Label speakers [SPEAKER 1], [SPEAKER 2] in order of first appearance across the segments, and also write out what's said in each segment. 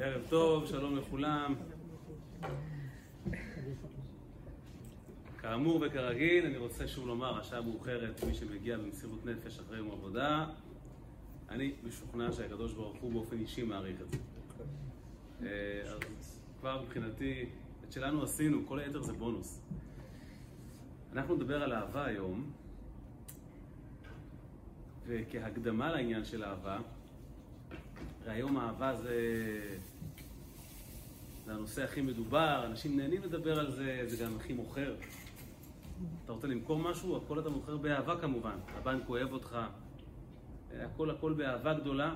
[SPEAKER 1] ערב טוב, שלום לכולם. כאמור וכרגיל, אני רוצה שוב לומר, השעה מאוחרת, מי שמגיע במסירות נפש אחרי יום עבודה, אני משוכנע שהקדוש ברוך הוא באופן אישי מעריך את זה. אה, אז כבר מבחינתי, את שלנו עשינו, כל היתר זה בונוס. אנחנו נדבר על אהבה היום, וכהקדמה לעניין של אהבה, והיום אהבה זה, זה הנושא הכי מדובר, אנשים נהנים לדבר על זה, זה גם הכי מוכר. אתה רוצה למכור משהו, הכל אתה מוכר באהבה כמובן. הבנק אוהב אותך, הכל הכל באהבה גדולה,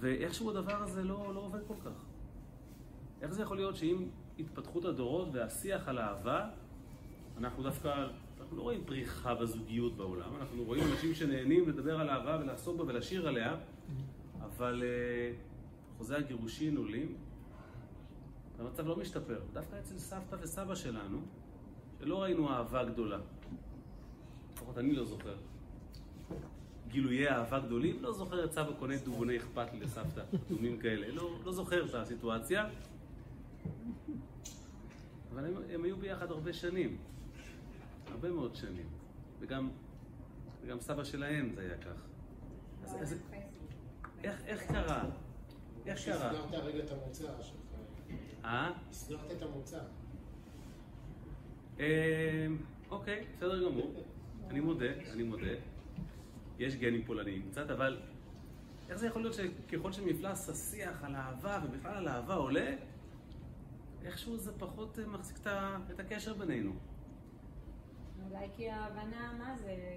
[SPEAKER 1] ואיכשהו הדבר הזה לא, לא עובד כל כך. איך זה יכול להיות שעם התפתחות הדורות והשיח על אהבה, אנחנו דווקא, אנחנו לא רואים פריחה בזוגיות בעולם, אנחנו רואים אנשים שנהנים לדבר על אהבה ולעסוק בה ולשיר עליה, אבל uh, חוזי הגירושין עולים, והמצב לא משתפר. דווקא אצל סבתא וסבא שלנו, שלא ראינו אהבה גדולה. לפחות אני לא זוכר. גילויי אהבה גדולים, לא זוכר את סבא קונה דובוני אכפת לי לסבתא, דומים כאלה. לא, לא זוכר את הסיטואציה. אבל הם, הם היו ביחד הרבה שנים. הרבה מאוד שנים. וגם, וגם סבא שלהם זה היה כך. אז, אז, איך, איך קרה? איך קרה?
[SPEAKER 2] הסגרת רגע את המוצא שלך.
[SPEAKER 1] אה?
[SPEAKER 2] הסגרת את המוצא.
[SPEAKER 1] אה, אוקיי, בסדר גמור. אני מודה, אני מודה. יש גנים פולניים קצת, אבל איך זה יכול להיות שככל שמפלס השיח על אהבה ובכלל על אהבה עולה, איכשהו זה פחות אה, מחזיק את הקשר בינינו.
[SPEAKER 3] אולי כי ההבנה, מה זה,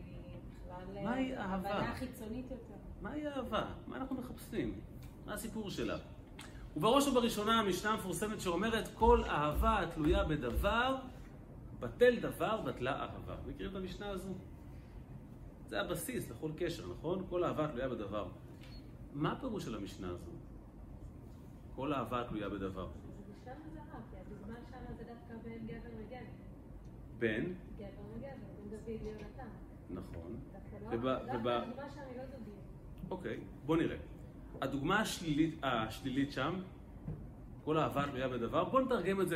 [SPEAKER 3] בכלל...
[SPEAKER 1] מהי אהבה?
[SPEAKER 3] הבנה חיצונית יותר.
[SPEAKER 1] מהי אהבה? מה אנחנו מחפשים? מה הסיפור שלה? ובראש ובראשונה המשנה המפורסמת שאומרת כל אהבה התלויה בדבר, בטל דבר, בטלה אהבה. מכירים את המשנה הזו? זה הבסיס לכל קשר, נכון? כל אהבה תלויה בדבר. מה הפירוש של המשנה הזו? כל אהבה תלויה בדבר.
[SPEAKER 3] בין גבר לגבר.
[SPEAKER 1] בן,
[SPEAKER 3] גבר לגבר, בין דוד ליונתן.
[SPEAKER 1] נכון.
[SPEAKER 3] דווקא לא,
[SPEAKER 1] וב-
[SPEAKER 3] דווקא הדוגמה שם היא לא.
[SPEAKER 1] אוקיי, בוא נראה. הדוגמה השלילית, השלילית שם, כל אהבה תלויה בדבר, בוא נתרגם את זה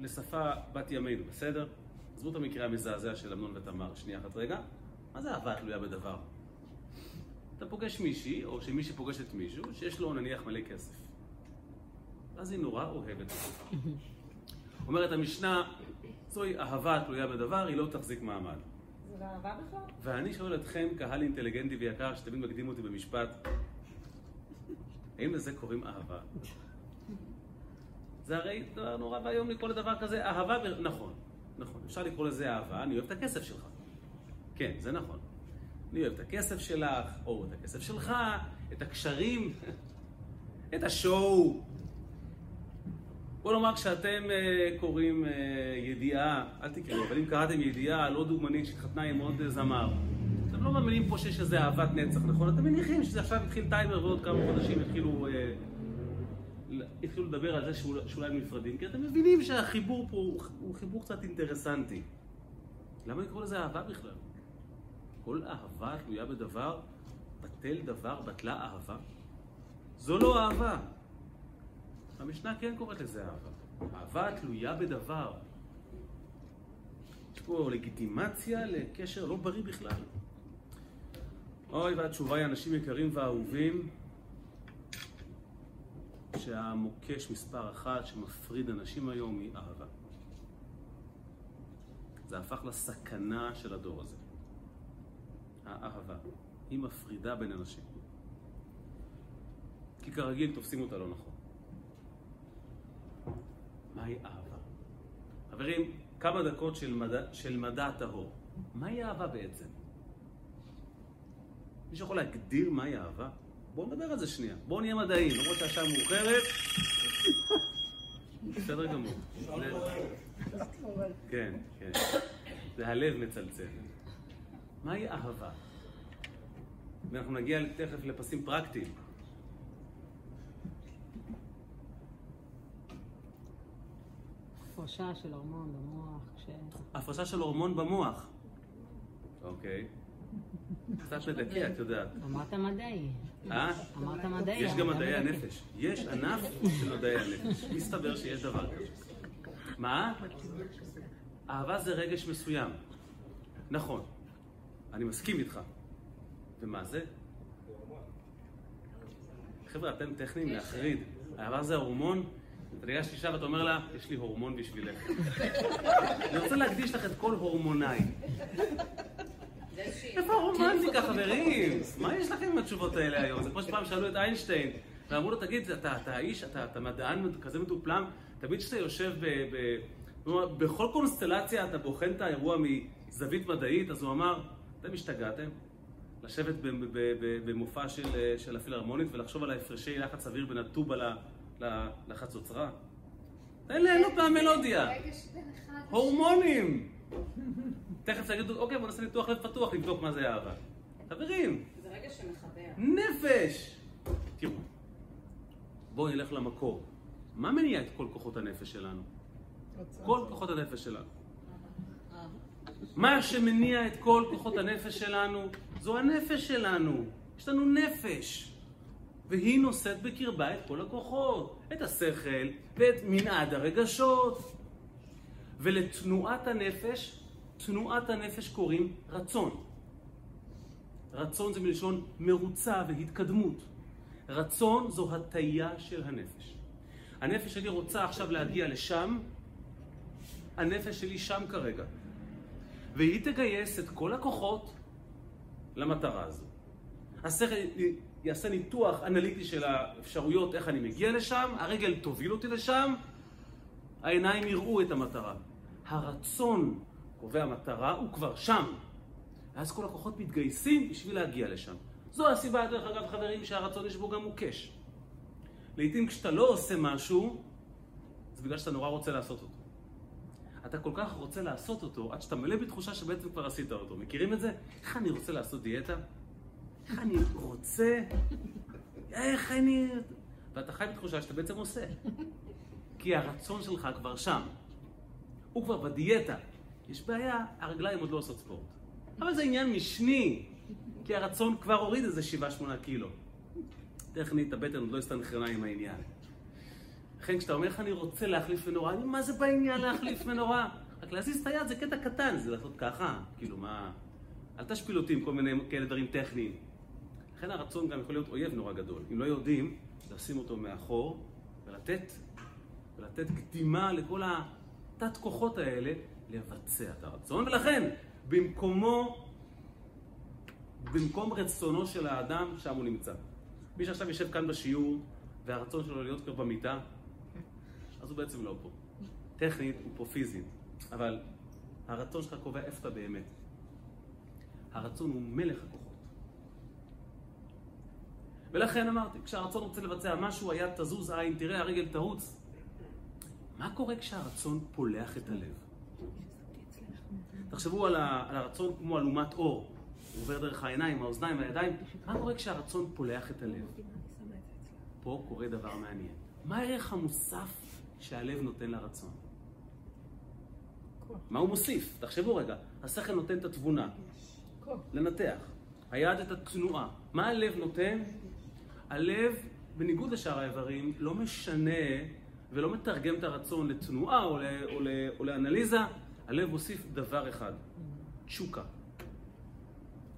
[SPEAKER 1] לשפה בת ימינו, בסדר? עזבו את המקרה המזעזע של אמנון ותמר, שנייה אחת רגע. מה זה אהבה תלויה בדבר? אתה פוגש מישהי, או שמישהי פוגשת מישהו, שיש לו נניח מלא כסף. ואז היא נורא אוהבת אותו. אומרת המשנה, זוהי אהבה תלויה בדבר, היא לא תחזיק מעמד.
[SPEAKER 3] זה לא אהבה בכלל?
[SPEAKER 1] ואני שואל אתכם, קהל אינטליגנטי ויקר, שתמיד מקדים אותי במשפט, האם לזה קוראים אהבה? זה הרי דבר נורא ואיום לקרוא לדבר כזה אהבה, ב... נכון, נכון, אפשר לקרוא לזה אהבה, אני אוהב את הכסף שלך. כן, זה נכון. אני אוהב את הכסף שלך, או את הכסף שלך, את הקשרים, את השואו. בוא נאמר, כשאתם אה, קוראים אה, ידיעה, אל תקראו, אבל אם קראתם ידיעה לא דוגמנית שהתחתנה עם עוד אה, זמר, אתם לא מאמינים פה שיש איזה אהבת נצח, נכון? אתם מניחים שזה עכשיו התחיל טיימר ועוד כמה חודשים יתחילו, אה, יתחילו לדבר על זה שאול- שאולי הם נפרדים, כי אתם מבינים שהחיבור פה הוא, הוא חיבור קצת אינטרסנטי. למה לקרוא לזה אהבה בכלל? כל אהבה תלויה בדבר, בטל דבר, בטלה אהבה. זו לא אהבה. המשנה כן קוראת לזה אהבה. אהבה תלויה בדבר. יש פה לגיטימציה לקשר לא בריא בכלל. אוי, והתשובה היא, אנשים יקרים ואהובים, שהמוקש מספר אחת שמפריד אנשים היום היא אהבה. זה הפך לסכנה של הדור הזה. האהבה. היא מפרידה בין אנשים. כי כרגיל תופסים אותה לא נכון. מהי אהבה? חברים, כמה דקות של מדע, של מדע טהור. מהי אהבה בעצם? מישהו יכול להגדיר מהי אהבה? בואו נדבר על זה שנייה. בואו נהיה מדעיים, למרות שהשעה מאוחרת. בסדר גמור. כן, כן. זה הלב מצלצל. מהי אהבה? ואנחנו נגיע תכף לפסים פרקטיים.
[SPEAKER 4] הפרשה של הורמון במוח.
[SPEAKER 1] הפרשה של הורמון במוח. אוקיי. קצת מדכא, את יודעת.
[SPEAKER 4] אמרת מדעי.
[SPEAKER 1] אה?
[SPEAKER 4] אמרת מדעי.
[SPEAKER 1] יש גם מדעי הנפש. יש ענף של מדעי הנפש. מסתבר שיש דבר כזה. מה? אהבה זה רגש מסוים. נכון. אני מסכים איתך. ומה זה? חבר'ה, אתם טכניים להחריד. אהבה זה הורמון? אתה ניגש לאישה ואתה אומר לה, יש לי הורמון בשבילך. אני רוצה להקדיש לך את כל הורמוניי. איפה הרומנטיקה, חברים? מה יש לכם עם התשובות האלה היום? זה כמו שפעם שאלו את איינשטיין, ואמרו לו, תגיד, אתה, איש, אתה, מדען כזה מדופלם, תמיד כשאתה יושב ב... בכל קונסטלציה אתה בוחן את האירוע מזווית מדעית, אז הוא אמר, אתם השתגעתם? לשבת במופע של, של הפילהרמונית ולחשוב על ההפרשי לחץ אוויר בין הטובה לחצוצרה? תן ליהנות מהמלודיה. הורמונים! תכף תגידו, אוקיי, בוא נעשה ניתוח לב פתוח, לבדוק מה זה אהבה. חברים,
[SPEAKER 3] זה רגע שמחבר.
[SPEAKER 1] נפש! תראו, בואו נלך למקור. מה מניע את כל כוחות הנפש שלנו? כל כוחות הנפש שלנו. מה שמניע את כל כוחות הנפש שלנו, זו הנפש שלנו. יש לנו נפש. והיא נושאת בקרבה את כל הכוחות. את השכל ואת מנעד הרגשות. ולתנועת הנפש, תנועת הנפש קוראים רצון. רצון זה מלשון מרוצה והתקדמות. רצון זו הטיה של הנפש. הנפש שלי רוצה עכשיו להגיע לשם, הנפש שלי שם כרגע. והיא תגייס את כל הכוחות למטרה הזו. השכל יעשה ניתוח אנליטי של האפשרויות, איך אני מגיע לשם, הרגל תוביל אותי לשם, העיניים יראו את המטרה. הרצון קובע מטרה, הוא כבר שם. ואז כל הכוחות מתגייסים בשביל להגיע לשם. זו הסיבה, דרך אגב, חברים, שהרצון יש בו גם מוקש. לעתים כשאתה לא עושה משהו, זה בגלל שאתה נורא רוצה לעשות אותו. אתה כל כך רוצה לעשות אותו, עד שאתה מלא בתחושה שבעצם כבר עשית אותו. מכירים את זה? איך אני רוצה לעשות דיאטה? איך אני רוצה? איך אני... ואתה חי בתחושה שאתה בעצם עושה. כי הרצון שלך כבר שם. הוא כבר בדיאטה. יש בעיה, הרגליים עוד לא עושות ספורט. אבל זה עניין משני, כי הרצון כבר הוריד איזה 7-8 קילו. טכנית, הבטן עוד לא הסתנכרנה עם העניין. לכן כשאתה אומר איך אני רוצה להחליף מנורה, אני מה זה בעניין להחליף מנורה? רק להזיז את היד זה קטע קטן, זה לעשות ככה, כאילו מה... אל תשפיל אותי עם כל מיני כאלה דברים טכניים. לכן הרצון גם יכול להיות אויב נורא גדול. אם לא יודעים, לשים אותו מאחור ולתת, ולתת קדימה לכל התת כוחות האלה לבצע את הרצון, ולכן במקומו, במקום רצונו של האדם, שם הוא נמצא. מי שעכשיו יושב כאן בשיעור, והרצון שלו להיות כבר במיטה, אז הוא בעצם לא פה. טכנית, הוא פה פיזית, אבל הרצון שלך קובע איפה אתה באמת. הרצון הוא מלך הכוחות. ולכן אמרתי, כשהרצון רוצה לבצע משהו, היד תזוז עין, תראה, הרגל תרוץ. מה קורה כשהרצון פולח את הלב? תחשבו על, ה, על הרצון כמו אלומת אור. הוא עובר דרך העיניים, האוזניים, הידיים. מה קורה כשהרצון פולח את הלב? פה קורה דבר מעניין. מה הערך המוסף שהלב נותן לרצון? מה הוא מוסיף? תחשבו רגע. השכל נותן את התבונה. לנתח. היד את התנועה. מה הלב נותן? הלב, בניגוד לשאר האיברים, לא משנה ולא מתרגם את הרצון לתנועה או, ל, או, ל, או לאנליזה, הלב מוסיף דבר אחד, תשוקה.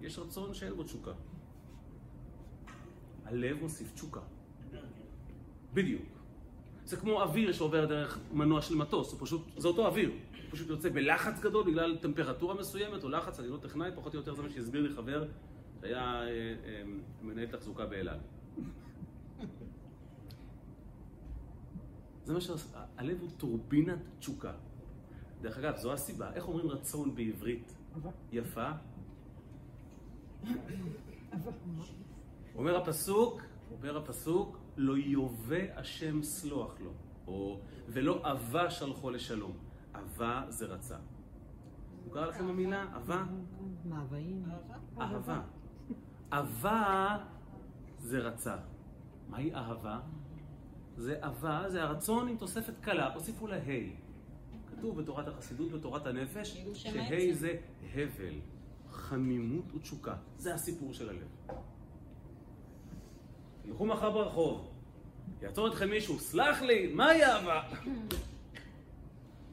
[SPEAKER 1] יש רצון שאין בו תשוקה. הלב מוסיף תשוקה. בדיוק. זה כמו אוויר שעובר דרך מנוע של מטוס, פשוט, זה אותו אוויר. הוא פשוט יוצא בלחץ גדול בגלל טמפרטורה מסוימת או לחץ, אני לא טכנאי, פחות או יותר זה מה שהסביר לי חבר שהיה אה, אה, מנהל תחזוקה באל על. זה מה שהלב הוא טורבינת תשוקה. דרך אגב, זו הסיבה. איך אומרים רצון בעברית יפה? אומר הפסוק, אומר הפסוק, לא יובא השם סלוח לו, או ולא אבה שלחו לשלום. אבה זה רצה. מוכר לכם המילה? אבה?
[SPEAKER 4] מאוויים.
[SPEAKER 1] אהבה. אהבה זה רצה. מהי אהבה? זה אהבה, זה הרצון עם תוספת קלה, הוסיפו לה ה'. כתוב בתורת החסידות, בתורת הנפש, שה'. זה הבל, חמימות ותשוקה. זה הסיפור של הלב. תלכו מחר ברחוב, יעצור אתכם מישהו, סלח לי, מהי אהבה?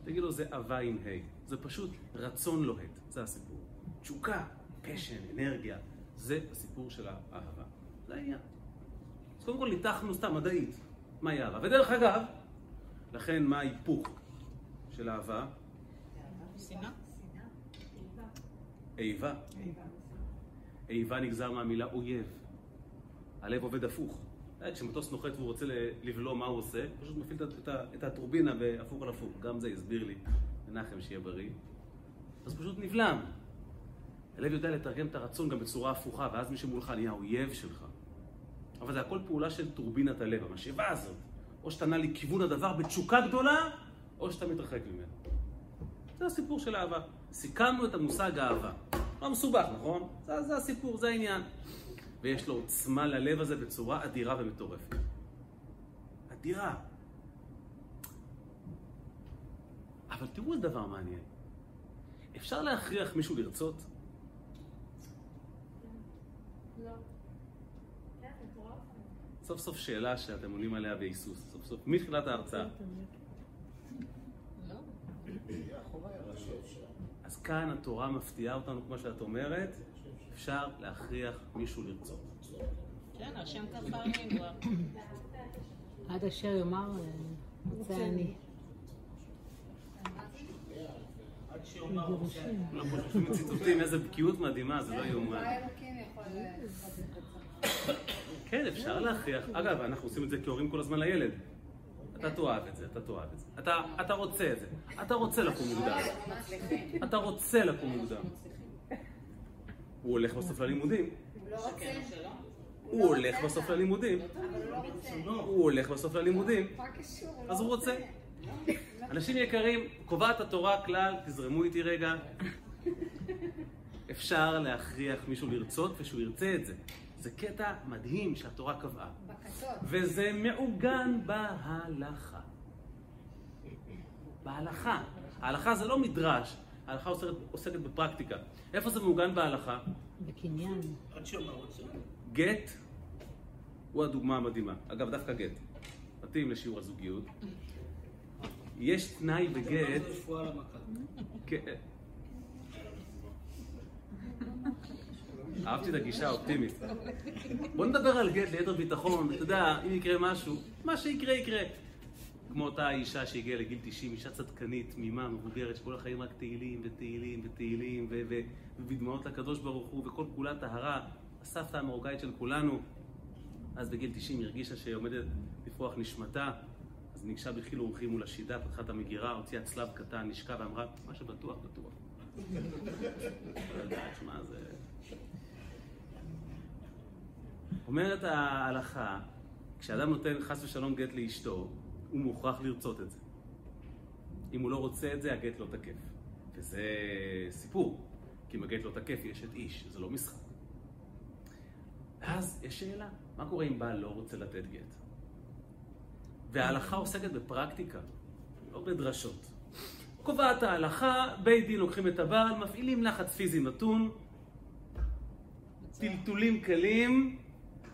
[SPEAKER 1] תגידו, זה אהבה עם ה', זה פשוט רצון לוהט, זה הסיפור. תשוקה, פשן, אנרגיה, זה הסיפור של האהבה. זה העניין. אז קודם כל ניתחנו סתם מדעית, מהי אהבה. ודרך אגב, לכן מה ההיפוך של אהבה?
[SPEAKER 5] שנאה.
[SPEAKER 1] איבה. איבה נגזר מהמילה אויב. הלב עובד הפוך. אה, כשמטוס נוחת והוא רוצה לבלום, מה הוא עושה? הוא פשוט מפעיל את הטורבינה בהפוך על הפוך. גם זה הסביר לי מנחם שיהיה בריא. אז פשוט נבלם. הלב יודע לתרגם את הרצון גם בצורה הפוכה, ואז מי שמולך נהיה האויב שלך. אבל זה הכל פעולה של טורבינת הלב, המשאבה הזאת. או שאתה נע לכיוון הדבר בתשוקה גדולה, או שאתה מתרחק ממנו. זה הסיפור של אהבה. סיכמנו את המושג אהבה. לא מסובך, נכון? זה, זה הסיפור, זה העניין. ויש לו עוצמה ללב הזה בצורה אדירה ומטורפת. אדירה. אבל תראו איזה דבר מעניין. אפשר להכריח מישהו לרצות?
[SPEAKER 3] לא. כן.
[SPEAKER 1] סוף סוף שאלה שאתם עונים עליה בהיסוס. סוף סוף, מתחילת ההרצאה.
[SPEAKER 5] לא.
[SPEAKER 1] אז כאן התורה מפתיעה אותנו, כמו שאת אומרת, אפשר להכריח מישהו לרצות.
[SPEAKER 5] כן, השם אני כבר.
[SPEAKER 4] עד אשר יאמר, אה, רוצה אני.
[SPEAKER 6] עד שיאמר רוצה.
[SPEAKER 4] גירושים.
[SPEAKER 1] כולם פה שומעים ציטוטים, איזה בקיאות מדהימה, זה לא יאומן. כן, אפשר להכריח. אגב, אנחנו עושים את זה כהורים כל הזמן לילד. אתה תאהב את זה, אתה תאהב את זה. אתה, אתה רוצה את זה. אתה רוצה לקום מוקדם. אתה רוצה לקום מוקדם. הוא הולך בסוף ללימודים.
[SPEAKER 3] הוא
[SPEAKER 1] הולך בסוף ללימודים.
[SPEAKER 3] הוא
[SPEAKER 1] הולך בסוף ללימודים. אז הוא רוצה. אנשים יקרים, קובעת התורה כלל, תזרמו איתי רגע. אפשר להכריח מישהו לרצות ושהוא ירצה את זה. זה קטע מדהים שהתורה קבעה.
[SPEAKER 3] בקשות.
[SPEAKER 1] וזה מעוגן בהלכה. בהלכה. ההלכה זה לא מדרש, ההלכה עוסקת, עוסקת בפרקטיקה. איפה זה מעוגן בהלכה?
[SPEAKER 4] בקניין.
[SPEAKER 1] גט הוא הדוגמה המדהימה. אגב, דווקא גט. מתאים לשיעור הזוגיות. יש תנאי בגט...
[SPEAKER 6] זה רפואה למכה.
[SPEAKER 1] כן. אהבתי את הגישה האופטימית. בוא נדבר על גט ליתר ביטחון, אתה יודע, אם יקרה משהו, מה שיקרה יקרה. כמו אותה אישה שהגיעה לגיל 90, אישה צדקנית, תמימה, מבוגרת, שכל החיים רק תהילים ותהילים ותהילים ובדמעות לקדוש ברוך הוא, וכל כולה טהרה, הסבתא המרוקאית של כולנו. אז בגיל 90 היא הרגישה שהיא עומדת לפרוח נשמתה, אז ניגשה בחיל ורחימו מול השידה, פתחה את המגירה, הוציאה צלב קטן, נשקה ואמרה, מה שבטוח, בטוח. לא יודעת, זה... אומרת ההלכה, כשאדם נותן חס ושלום גט לאשתו, הוא מוכרח לרצות את זה. אם הוא לא רוצה את זה, הגט לא תקף. וזה סיפור, כי אם הגט לא תקף, יש את איש, זה לא משחק. ואז יש שאלה, מה קורה אם בעל לא רוצה לתת גט? וההלכה עוסקת בפרקטיקה, לא בדרשות. קובעת ההלכה, בית דין לוקחים את הבעל, מפעילים לחץ פיזי מתון, טלטולים קלים,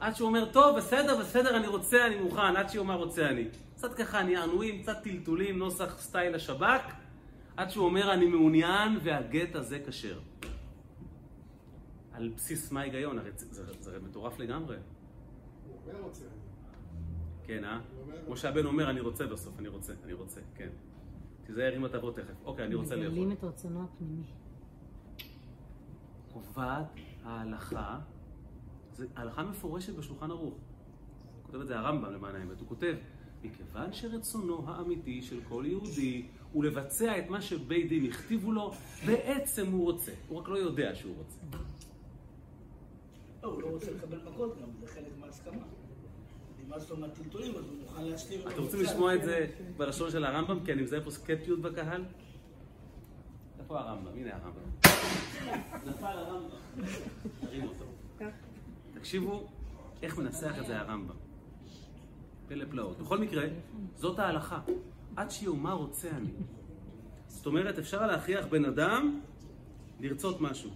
[SPEAKER 1] עד שהוא אומר, טוב, בסדר, בסדר, אני רוצה, אני מוכן, עד שהוא אומר, רוצה אני. קצת ככה נענועים, קצת טלטולים, נוסח סטייל השב"כ, עד שהוא אומר, אני מעוניין והגט הזה כשר. על בסיס מה ההיגיון? הרי זה, זה, זה מטורף לגמרי.
[SPEAKER 2] הוא אומר רוצה.
[SPEAKER 1] כן, אה? כמו שהבן אומר, אני רוצה בסוף, אני רוצה, אני רוצה, כן. תיזהר אם אתה תבוא תכף. אוקיי, אני רוצה לאכול.
[SPEAKER 4] מגלים את רצונו הפנימי.
[SPEAKER 1] קובעת ההלכה, זה הלכה מפורשת בשולחן ערוך. כותב את זה הרמב"ם למען האמת, הוא כותב, מכיוון שרצונו האמיתי של כל יהודי הוא לבצע את מה שבית דין הכתיבו לו, בעצם הוא רוצה, הוא רק לא יודע שהוא רוצה.
[SPEAKER 6] לא, הוא לא רוצה לקבל מכות גם, זה חלק מההסכמה.
[SPEAKER 1] אתם רוצים. לשמוע את זה בלשון של הרמב"ם? כי אני מזהה פה סקפטיות בקהל. איפה הרמב"ם? הנה הרמב"ם. נפל הרמב"ם. תרים אותו. תקשיבו איך מנסח את זה הרמב"ם. פלא פלאות. בכל מקרה, זאת ההלכה. עד שיאמר רוצה אני. זאת אומרת, אפשר להכריח בן אדם לרצות משהו.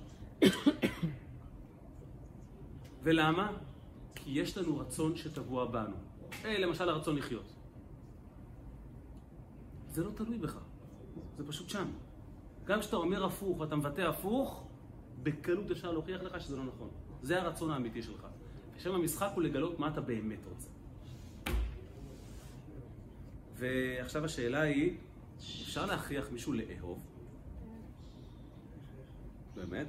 [SPEAKER 1] ולמה? כי יש לנו רצון שטבוע בנו. אה, למשל הרצון לחיות. זה לא תלוי בך, זה פשוט שם. גם כשאתה אומר הפוך ואתה מבטא הפוך, בקלות אפשר להוכיח לך שזה לא נכון. זה הרצון האמיתי שלך. ושם המשחק הוא לגלות מה אתה באמת רוצה. ועכשיו השאלה היא, אפשר להכריח מישהו לאהוב? באמת?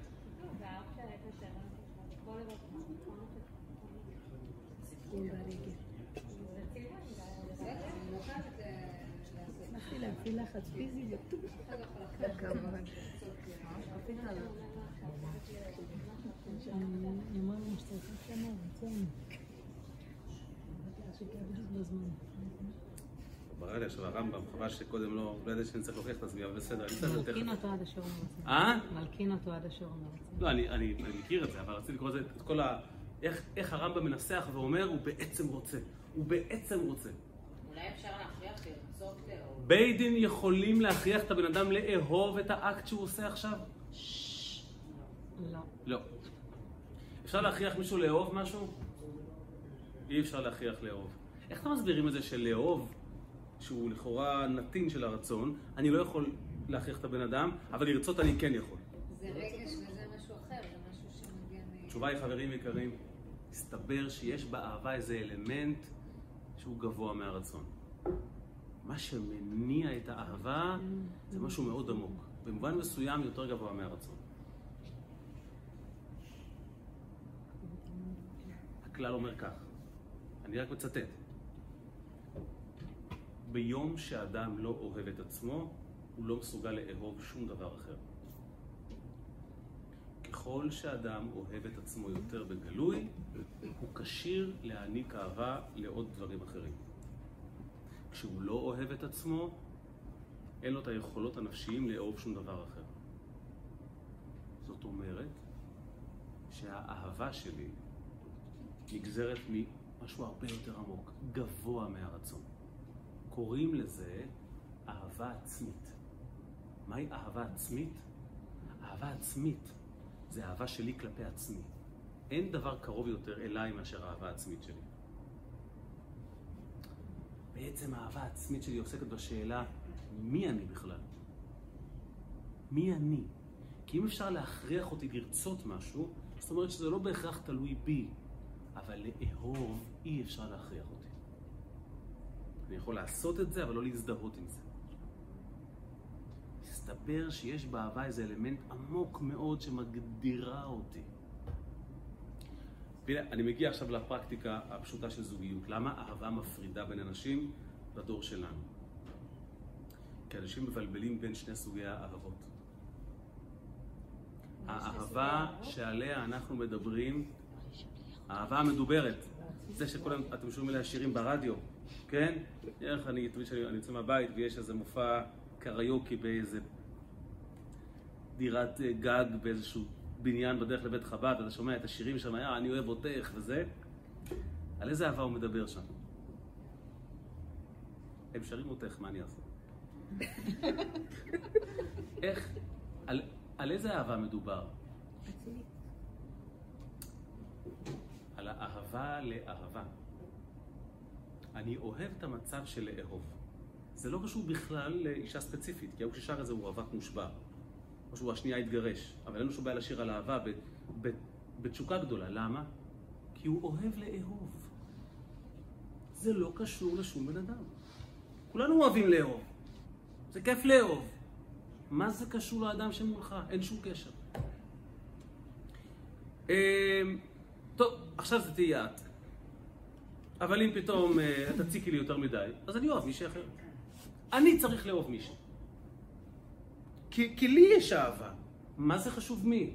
[SPEAKER 4] להפעיל לחץ פיזי בטוח. אני אומר להם שצריכים שם רצון. שכן בזמן.
[SPEAKER 1] ברא לי עכשיו הרמב"ם, חבל שקודם לא, לא ידעתי שאני צריך להוכיח את עצמי, אבל בסדר, אני צריך לתת
[SPEAKER 4] מלקין. אותו עד אשר הוא מרצה.
[SPEAKER 1] אה?
[SPEAKER 4] מלקין אותו עד אשר הוא מרצה.
[SPEAKER 1] לא, אני, אני, אני מכיר את זה, אבל רציתי לקרוא את כל ה... איך, איך הרמב"ם מנסח ואומר, הוא בעצם רוצה. הוא בעצם רוצה.
[SPEAKER 7] אולי אפשר להכריח לרצות לאהוב.
[SPEAKER 1] בית דין יכולים להכריח את הבן אדם לאהוב את האקט שהוא עושה עכשיו?
[SPEAKER 4] לא.
[SPEAKER 1] לא. אפשר להכריח מישהו לאהוב משהו? אי אפשר להכריח לאהוב. איך אתם מסבירים את זה שלאהוב, שהוא לכאורה נתין של הרצון, אני לא יכול להכריח את הבן אדם, אבל לרצות אני כן יכול.
[SPEAKER 7] זה רגש וזה משהו אחר, זה משהו שמגיע מ...
[SPEAKER 1] התשובה היא, חברים יקרים, מסתבר שיש באהבה איזה אלמנט שהוא גבוה מהרצון. מה שמניע את האהבה זה משהו מאוד עמוק. במובן מסוים יותר גבוה מהרצון. הכלל אומר כך, אני רק מצטט. ביום שאדם לא אוהב את עצמו, הוא לא מסוגל לאהוב שום דבר אחר. ככל שאדם אוהב את עצמו יותר בגלוי, הוא כשיר להעניק אהבה לעוד דברים אחרים. כשהוא לא אוהב את עצמו, אין לו את היכולות הנפשיים לאהוב שום דבר אחר. זאת אומרת שהאהבה שלי נגזרת ממשהו הרבה יותר עמוק, גבוה מהרצון. קוראים לזה אהבה עצמית. מהי אהבה עצמית? אהבה עצמית זה אהבה שלי כלפי עצמי. אין דבר קרוב יותר אליי מאשר האהבה העצמית שלי. בעצם האהבה העצמית שלי עוסקת בשאלה מי אני בכלל? מי אני? כי אם אפשר להכריח אותי לרצות משהו, זאת אומרת שזה לא בהכרח תלוי בי, אבל לאהוב אי אפשר להכריח אותי. אני יכול לעשות את זה, אבל לא להזדהות עם זה. מסתבר שיש באהבה איזה אלמנט עמוק מאוד שמגדירה אותי. והנה, אני מגיע עכשיו לפרקטיקה הפשוטה של זוגיות. למה אהבה מפרידה בין אנשים בדור שלנו? כי אנשים מבלבלים בין שני סוגי האהבות. האהבה שעליה אנחנו מדברים, האהבה המדוברת, זה היום אתם שומעים עליה שירים ברדיו, כן? איך אני, תמיד כשאני אני יוצא מהבית ויש איזה מופע קריוקי באיזה דירת אה, גג באיזשהו בניין בדרך לבית חב"ד, אתה שומע את השירים שם, אה, אני אוהב אותך וזה, על איזה אהבה הוא מדבר שם? הם שרים אותך, מה אני אעשה? איך, על, על איזה אהבה מדובר? על האהבה לאהבה. אני אוהב את המצב של לאהוב. זה לא קשור בכלל לאישה ספציפית, כי ההוא ששר את זה הוא רווק מושבע. או שהוא השנייה התגרש, אבל אין לו שום בעיה לשיר על אהבה ב- ב- בתשוקה גדולה. למה? כי הוא אוהב לאהוב. זה לא קשור לשום בן אדם. כולנו אוהבים לאהוב. זה כיף לאהוב. מה זה קשור לאדם שמולך? אין שום קשר. טוב, עכשיו זה תהיה את. אבל אם פתאום אה, את תציקי לי יותר מדי, אז אני אוהב מישהי אחר. אני צריך לאהוב מישהו. כי, כי לי יש אהבה. מה זה חשוב מי?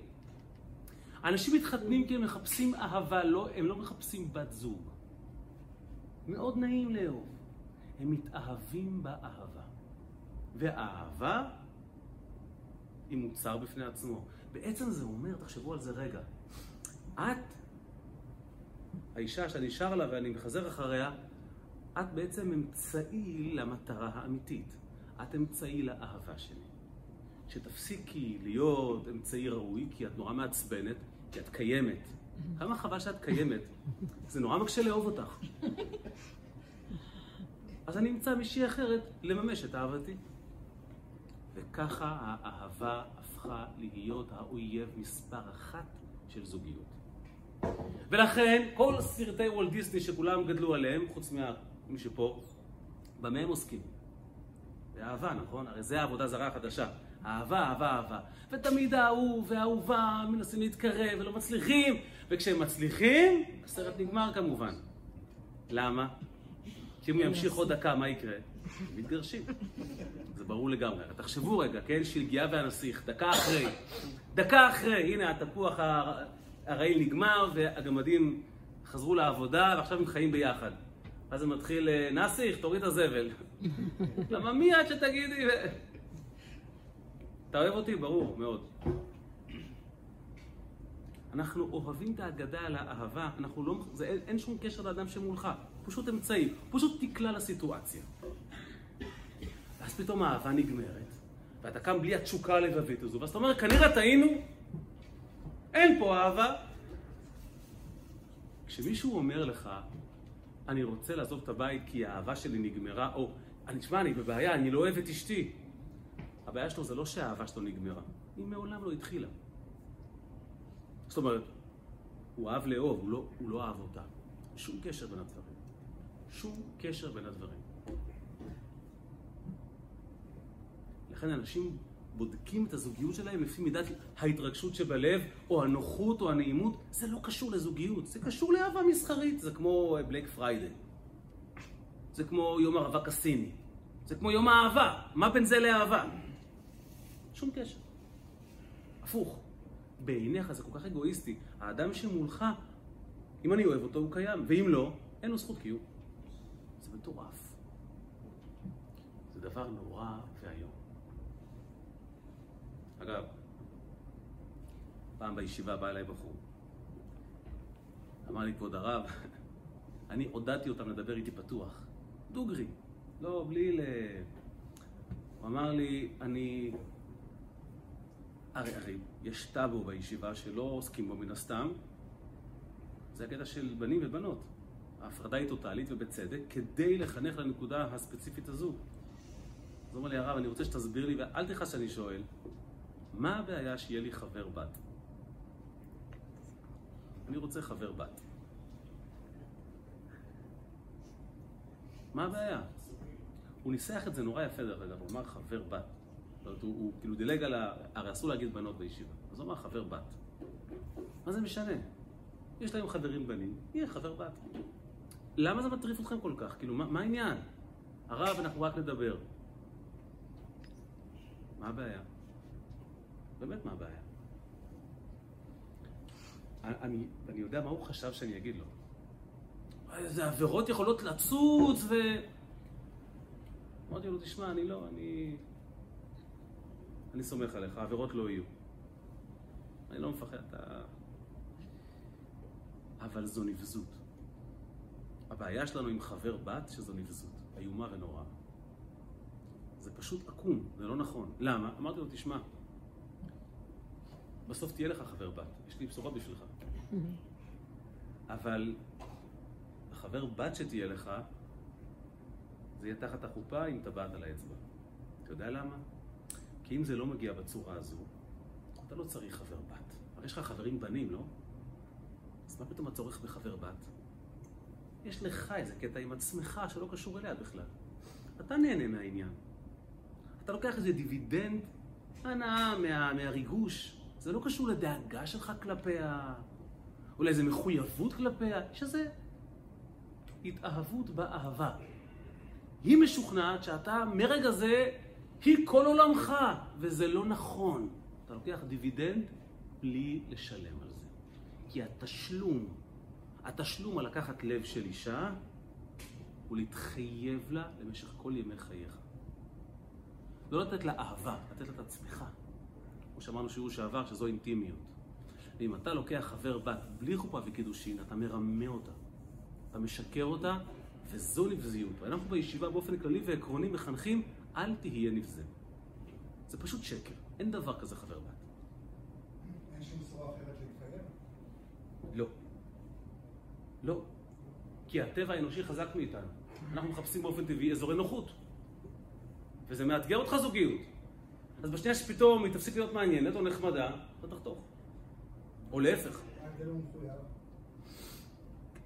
[SPEAKER 1] אנשים מתחתנים כי הם מחפשים אהבה, לא, הם לא מחפשים בת זוג. מאוד נעים לאהוב. הם מתאהבים באהבה. והאהבה היא מוצר בפני עצמו. בעצם זה אומר, תחשבו על זה רגע, את, האישה שאני שר לה ואני מחזר אחריה, את בעצם אמצעי למטרה האמיתית. את אמצעי לאהבה שלי. שתפסיקי להיות אמצעי ראוי, כי את נורא מעצבנת, כי את קיימת, כמה חבל שאת קיימת. זה נורא מקשה לאהוב אותך. אז אני אמצא מישהי אחרת לממש את אהבתי. וככה האהבה הפכה להיות האויב מספר אחת של זוגיות. ולכן, כל סרטי וולט דיסני שכולם גדלו עליהם, חוץ ממי שפה, במה הם עוסקים? באהבה, נכון? הרי זה העבודה זרה החדשה. אהבה, אהבה, אהבה. ותמיד האהוב והאהובה מנסים להתקרב ולא מצליחים, וכשהם מצליחים, הסרט נגמר כמובן. למה? כי אם הוא ימשיך עוד דקה, מה יקרה? הם מתגרשים. זה ברור לגמרי. תחשבו רגע, כן? שלגיה והנסיך, דקה אחרי. דקה אחרי, הנה התפוח הר- הרעיל נגמר, והגמדים חזרו לעבודה, ועכשיו הם חיים ביחד. אז זה מתחיל, אה, נסיך, תוריד את הזבל. למה מי את שתגידי? אתה אוהב אותי? ברור, מאוד. אנחנו אוהבים את האגדה על האהבה, אנחנו לא, זה, אין, אין שום קשר לאדם שמולך, פשוט אמצעי, פשוט תקלע לסיטואציה. ואז פתאום האהבה נגמרת, ואתה קם בלי התשוקה הלבבית הזו, ואז אתה אומר, כנראה טעינו, אין פה אהבה. כשמישהו אומר לך, אני רוצה לעזוב את הבית כי האהבה שלי נגמרה, או, אני, תשמע, אני בבעיה, אני לא אוהב את אשתי. הבעיה שלו זה לא שהאהבה שלו נגמרה, היא מעולם לא התחילה. זאת אומרת, הוא אהב לאהוב, הוא לא, הוא לא אהב אותה. שום קשר בין הדברים. שום קשר בין הדברים. לכן אנשים בודקים את הזוגיות שלהם לפי מידת ההתרגשות שבלב, או הנוחות או הנעימות. זה לא קשור לזוגיות, זה קשור לאהבה מסחרית. זה כמו בלייק פריידי. זה כמו יום הרווק הסיני. זה כמו יום האהבה. מה בין זה לאהבה? שום קשר. הפוך. בעיניך זה כל כך אגואיסטי. האדם שמולך, אם אני אוהב אותו, הוא קיים, ואם לא, אין לו זכות קיום. זה מטורף. זה דבר נורא. אגב, פעם בישיבה בא אליי בחור. אמר לי, כבוד הרב, אני עודדתי אותם לדבר איתי פתוח. דוגרי. לא, בלי ל... הוא אמר לי, אני... הרי, הרי יש טאבו בישיבה שלא עוסקים בו מן הסתם. זה הקטע של בנים ובנות. ההפרדה היא טוטאלית ובצדק, כדי לחנך לנקודה הספציפית הזו. אז הוא אומר לי, הרב, אני רוצה שתסביר לי, ואל תכעס שאני שואל, מה הבעיה שיהיה לי חבר בת? אני רוצה חבר בת. מה הבעיה? הוא ניסח את זה נורא יפה דרך אגב, הוא אמר חבר בת. זאת אומרת, הוא, כאילו דילג על ה... הרי אסור להגיד בנות בישיבה. אז הוא אמר חבר בת. מה זה משנה? יש להם חברים בנים, יהיה חבר בת. למה זה מטריף אתכם כל כך? כאילו, מה, מה העניין? הרב, אנחנו רק נדבר. מה הבעיה? באמת, מה הבעיה? אני, אני יודע מה הוא חשב שאני אגיד לו. איזה עבירות יכולות לצוץ ו... אמרתי לו, תשמע, אני לא, אני... אני סומך עליך, עבירות לא יהיו. אני לא מפחד, אתה... אבל זו נבזות. הבעיה שלנו עם חבר בת, שזו נבזות. איומה ונוראה. זה פשוט עקום, זה לא נכון. למה? אמרתי לו, תשמע, בסוף תהיה לך חבר בת, יש לי בשורות בשבילך. אבל החבר בת שתהיה לך, זה יהיה תחת החופה עם טבעת על האצבע. אתה יודע למה? כי אם זה לא מגיע בצורה הזו, אתה לא צריך חבר בת. הרי יש לך חברים בנים, לא? אז מה פתאום הצורך בחבר בת? יש לך איזה קטע עם עצמך שלא קשור אליה בכלל. אתה נהנה מהעניין. אתה לוקח איזה דיבידנד הנאה מה, מהריגוש. זה לא קשור לדאגה שלך כלפיה, או לאיזה מחויבות כלפיה. יש איזה התאהבות באהבה. היא משוכנעת שאתה מרגע זה, היא כל עולמך, וזה לא נכון. אתה לוקח דיבידנד בלי לשלם על זה. כי התשלום, התשלום על לקחת לב של אישה, הוא להתחייב לה למשך כל ימי חייך. לא לתת לה אהבה, לתת לה את עצמך. כמו שאמרנו שיעור שעבר, שזו אינטימיות. ואם אתה לוקח חבר בת בלי חופה וקידושין, אתה מרמה אותה. אתה משקר אותה, וזו נבזיות. ואנחנו בישיבה באופן כללי ועקרוני מחנכים, אל תהיה נבזה. זה פשוט שקר. אין דבר כזה חבר בת.
[SPEAKER 2] אין שום בשורה אחרת להתקיים.
[SPEAKER 1] לא. לא. כי הטבע האנושי חזק מאיתנו. אנחנו מחפשים באופן טבעי אזורי נוחות. וזה מאתגר אותך זוגיות. אז בשנייה שפתאום היא תפסיק להיות מעניינת או נחמדה, אתה תחתוך. או להפך.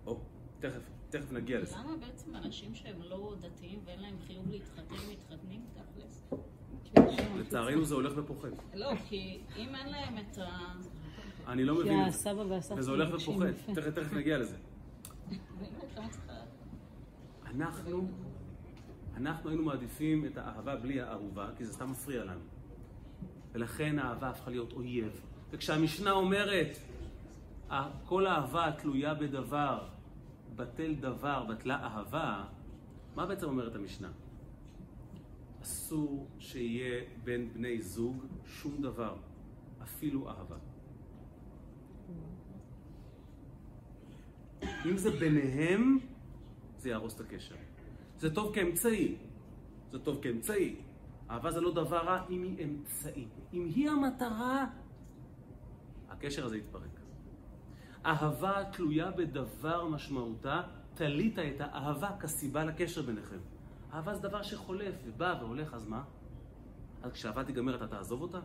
[SPEAKER 1] או, תכף, תכף נגיע לזה.
[SPEAKER 5] למה בעצם אנשים שהם לא דתיים ואין להם חיוב להתחתן, מתחתנים תכלס?
[SPEAKER 1] לצערנו זה הולך ופוחת.
[SPEAKER 5] לא, כי אם אין להם את ה...
[SPEAKER 1] אני לא מבין את זה.
[SPEAKER 4] הסבא והסבתא
[SPEAKER 1] וזה הולך ופוחת. תכף, תכף נגיע לזה. אנחנו, אנחנו היינו מעדיפים את האהבה בלי האהובה, כי זה סתם מפריע לנו. ולכן האהבה הפכה להיות אויב. וכשהמשנה אומרת, "אה, כל אהבה תלויה בדבר, בטל דבר, בטלה אהבה, מה בעצם אומרת המשנה? אסור שיהיה בין בני זוג שום דבר, אפילו אהבה. אם זה ביניהם, זה יהרוס את הקשר. זה טוב כאמצעי. זה טוב כאמצעי. אהבה זה לא דבר רע אם היא אמצעי. אם היא המטרה, הקשר הזה יתפרק. אהבה תלויה בדבר משמעותה, תלית את האהבה כסיבה לקשר ביניכם. אהבה זה דבר שחולף ובא והולך, אז מה? אז כשאהבה תיגמר אתה תעזוב אותה?